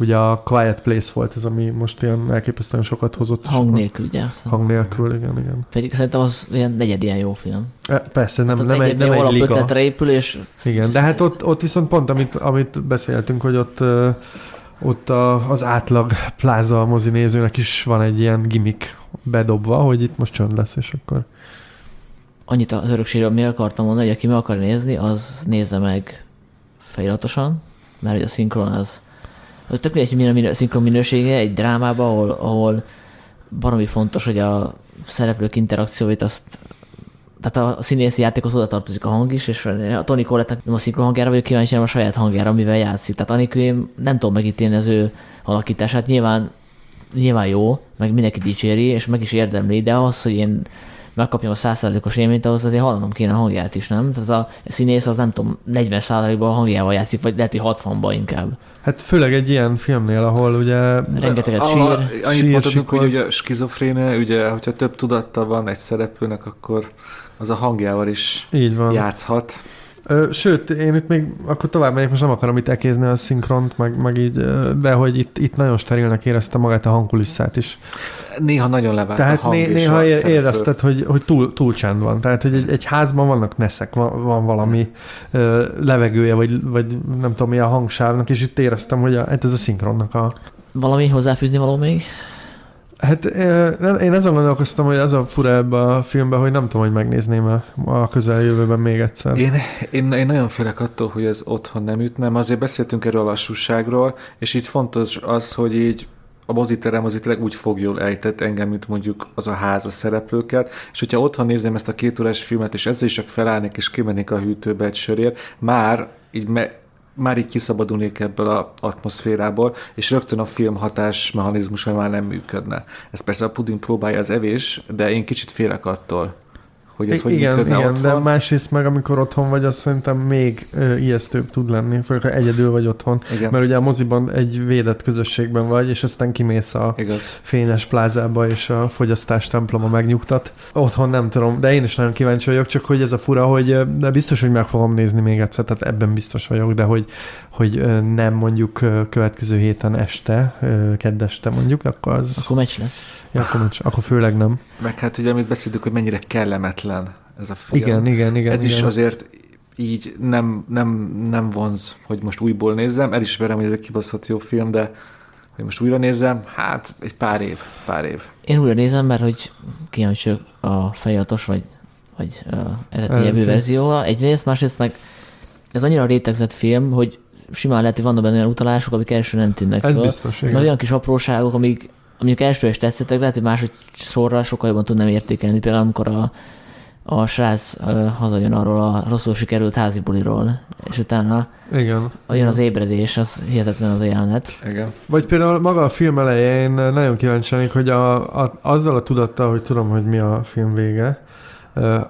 ugye a Quiet Place volt ez, ami most ilyen elképesztően sokat hozott. Hang nélkül, ugye? Hang nélkül, igen, igen. Pedig szerintem az ilyen negyed ilyen jó film. E, Persze, nem, Hát nem, egy, nem egy liga. épül, és Igen, de hát ott, ott viszont pont, amit, amit beszéltünk, hogy ott, ott a, az átlag pláza mozi nézőnek is van egy ilyen gimmick bedobva, hogy itt most csönd lesz, és akkor annyit az örökségről mi akartam mondani, hogy aki meg akar nézni, az nézze meg feliratosan, mert hogy a szinkron az, az tök mindegy, hogy milyen a minő, szinkron minősége egy drámában, ahol, ahol baromi fontos, hogy a szereplők interakcióit azt tehát a színészi játékhoz oda tartozik a hang is, és a Tony Collette nem a szinkron hangjára vagyok kíváncsi, hanem a saját hangjára, amivel játszik. Tehát anélkül én nem tudom megítélni az ő alakítását. Nyilván, nyilván jó, meg mindenki dicséri, és meg is érdemli, de az, hogy én megkapjam a 100%-os élményt, ahhoz azért hallanom kéne a hangját is, nem? Tehát a színész az nem tudom, 40%-ban a hangjával játszik, vagy lehet, hogy 60-ban inkább. Hát főleg egy ilyen filmnél, ahol ugye... Rengeteget sír. a- Annyit sír, mondhatunk, sikor. hogy ugye a skizofrénia, ugye, hogyha több tudatta van egy szereplőnek, akkor az a hangjával is Így van. játszhat. Sőt, én itt még akkor tovább megyek, most nem akarom itt ekézni a szinkront, meg, meg így, de hogy itt, itt nagyon sterilnek érezte magát a hangkulisszát is. Néha nagyon levált Tehát a hang né- néha é- érezted, hogy, hogy túl, túl csend van. Tehát, hogy egy, egy házban vannak neszek, van, van valami ö, levegője, vagy, vagy nem tudom mi a hangsávnak, és itt éreztem, hogy a, hát ez a szinkronnak a... Valami hozzáfűzni való még? Hát én ezen gondolkoztam, hogy az a fura ebbe a filmben, hogy nem tudom, hogy megnézném a, a közeljövőben még egyszer. Én, én, én nagyon félek attól, hogy ez otthon nem ütnem. Azért beszéltünk erről a lassúságról, és itt fontos az, hogy így a moziterem az itt tényleg úgy fog jól ejtett engem, mint mondjuk az a ház a szereplőket, és hogyha otthon nézném ezt a két órás filmet, és ezzel is csak felállnék, és kimennék a hűtőbe egy sörért, már így me, már így kiszabadulnék ebből a atmoszférából, és rögtön a film hatásmechanizmusa már nem működne. Ez persze a puding próbálja az evés, de én kicsit félek attól, hogy ez I- hogy igen, működne igen, otthon. de másrészt meg amikor otthon vagy, az szerintem még ijesztőbb tud lenni, főleg ha egyedül vagy otthon. Igen. Mert ugye a moziban egy védett közösségben vagy, és aztán kimész a Igaz. fényes plázába, és a fogyasztás temploma megnyugtat. Otthon nem tudom, de én is nagyon kíváncsi vagyok, csak hogy ez a fura, hogy de biztos, hogy meg fogom nézni még egyszer, tehát ebben biztos vagyok, de hogy, hogy nem mondjuk következő héten este, ö, kedd este mondjuk, akkor az, Akkor meccs lesz. ja, akkor, nincs- akkor főleg nem. Meg hát ugye, amit beszéltük, hogy mennyire kellemetlen ez a film. Igen, igen, igen. ez igen. is azért így nem, nem, nem vonz, hogy most újból nézzem. Elismerem, hogy ez egy kibaszott jó film, de hogy most újra nézzem, hát egy pár év, pár év. Én újra nézem, mert hogy kíváncsi a feliratos, vagy, vagy uh, eredeti nyelvű verzióra. Egyrészt, másrészt meg ez annyira rétegzett film, hogy simán lehet, hogy vannak benne olyan utalások, amik első nem tűnnek Ez föl. biztos, igen. olyan kis apróságok, amik, amik első is tetszettek, lehet, hogy másod sorra sokkal jobban tudnám értékelni. Például amikor a, a srác uh, hazajön arról a rosszul sikerült házi buliról, és utána Igen. jön az ébredés, az hihetetlen az a jelenet. Igen. Vagy például maga a film elején nagyon kíváncsi hogy a, a, azzal a tudattal, hogy tudom, hogy mi a film vége,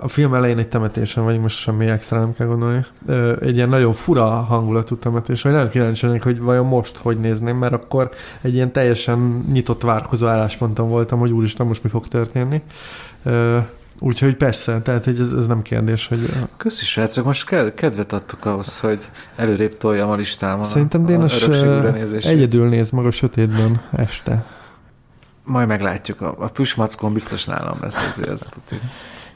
A film elején egy temetésen vagy, most semmi extra nem kell gondolni. Egy ilyen nagyon fura hangulatú temetés, vagy nagyon kíváncsi vagyok, hogy vajon most hogy nézném, mert akkor egy ilyen teljesen nyitott várkozó állásponton voltam, hogy úristen, most mi fog történni. Úgyhogy persze, tehát hogy ez, ez nem kérdés, hogy... Köszi srácok, most kedvet adtuk ahhoz, hogy előrébb toljam a listámon Szerintem Dénes egyedül néz maga sötétben este. Majd meglátjuk, a, a püsmackon biztos nálam lesz ezért, ezt tudjuk.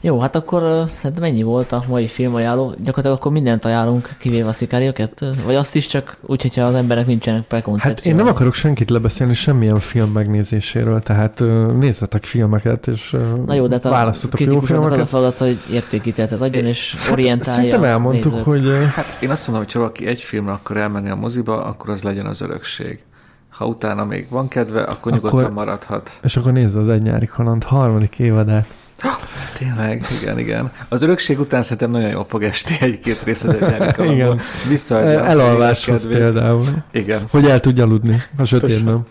Jó, hát akkor hát mennyi volt a mai filmajánló? Gyakorlatilag akkor mindent ajánlunk, kivéve a szikárioket? Vagy azt is csak úgy, hogyha az emberek nincsenek prekoncepciók? Hát én nem akarok senkit lebeszélni semmilyen film megnézéséről, tehát nézzetek filmeket, és Na jó, de hát választotok jó filmeket. az a feladat, hogy értékítetet adjon, és hát orientálja Szerintem elmondtuk, nézőt. hogy... Hát én azt mondom, hogy ha valaki egy filmre akar elmenni a moziba, akkor az legyen az örökség ha utána még van kedve, akkor, akkor nyugodtan maradhat. És akkor nézze az Egy nyári kaland harmadik évadát. Tényleg, igen, igen. Az örökség után szerintem nagyon jól fog esni egy-két rész az egy Igen. Visszaadja Elalváshoz például. Igen. Hogy el tudja aludni a sötétben.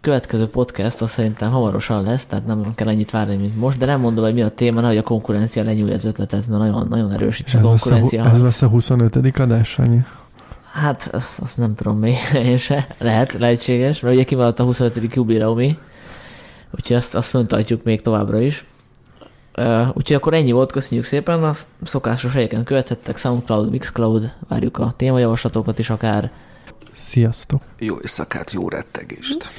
Következő podcast azt szerintem hamarosan lesz, tehát nem kell ennyit várni, mint most, de nem mondom, hogy mi a téma, hogy a konkurencia lenyúlja az ötletet, mert nagyon, nagyon erős itt a konkurencia. Ez lesz a 25. adás, annyi? Hát, azt, azt nem tudom még én se. Lehet, lehetséges, mert ugye kimaradt a 25. jubileumi, úgyhogy azt, azt föntartjuk még továbbra is. Uh, úgyhogy akkor ennyi volt, köszönjük szépen, a szokásos helyeken követhettek, Soundcloud, Mixcloud, várjuk a témajavaslatokat is akár. Sziasztok! Jó éjszakát, jó rettegést! Hm?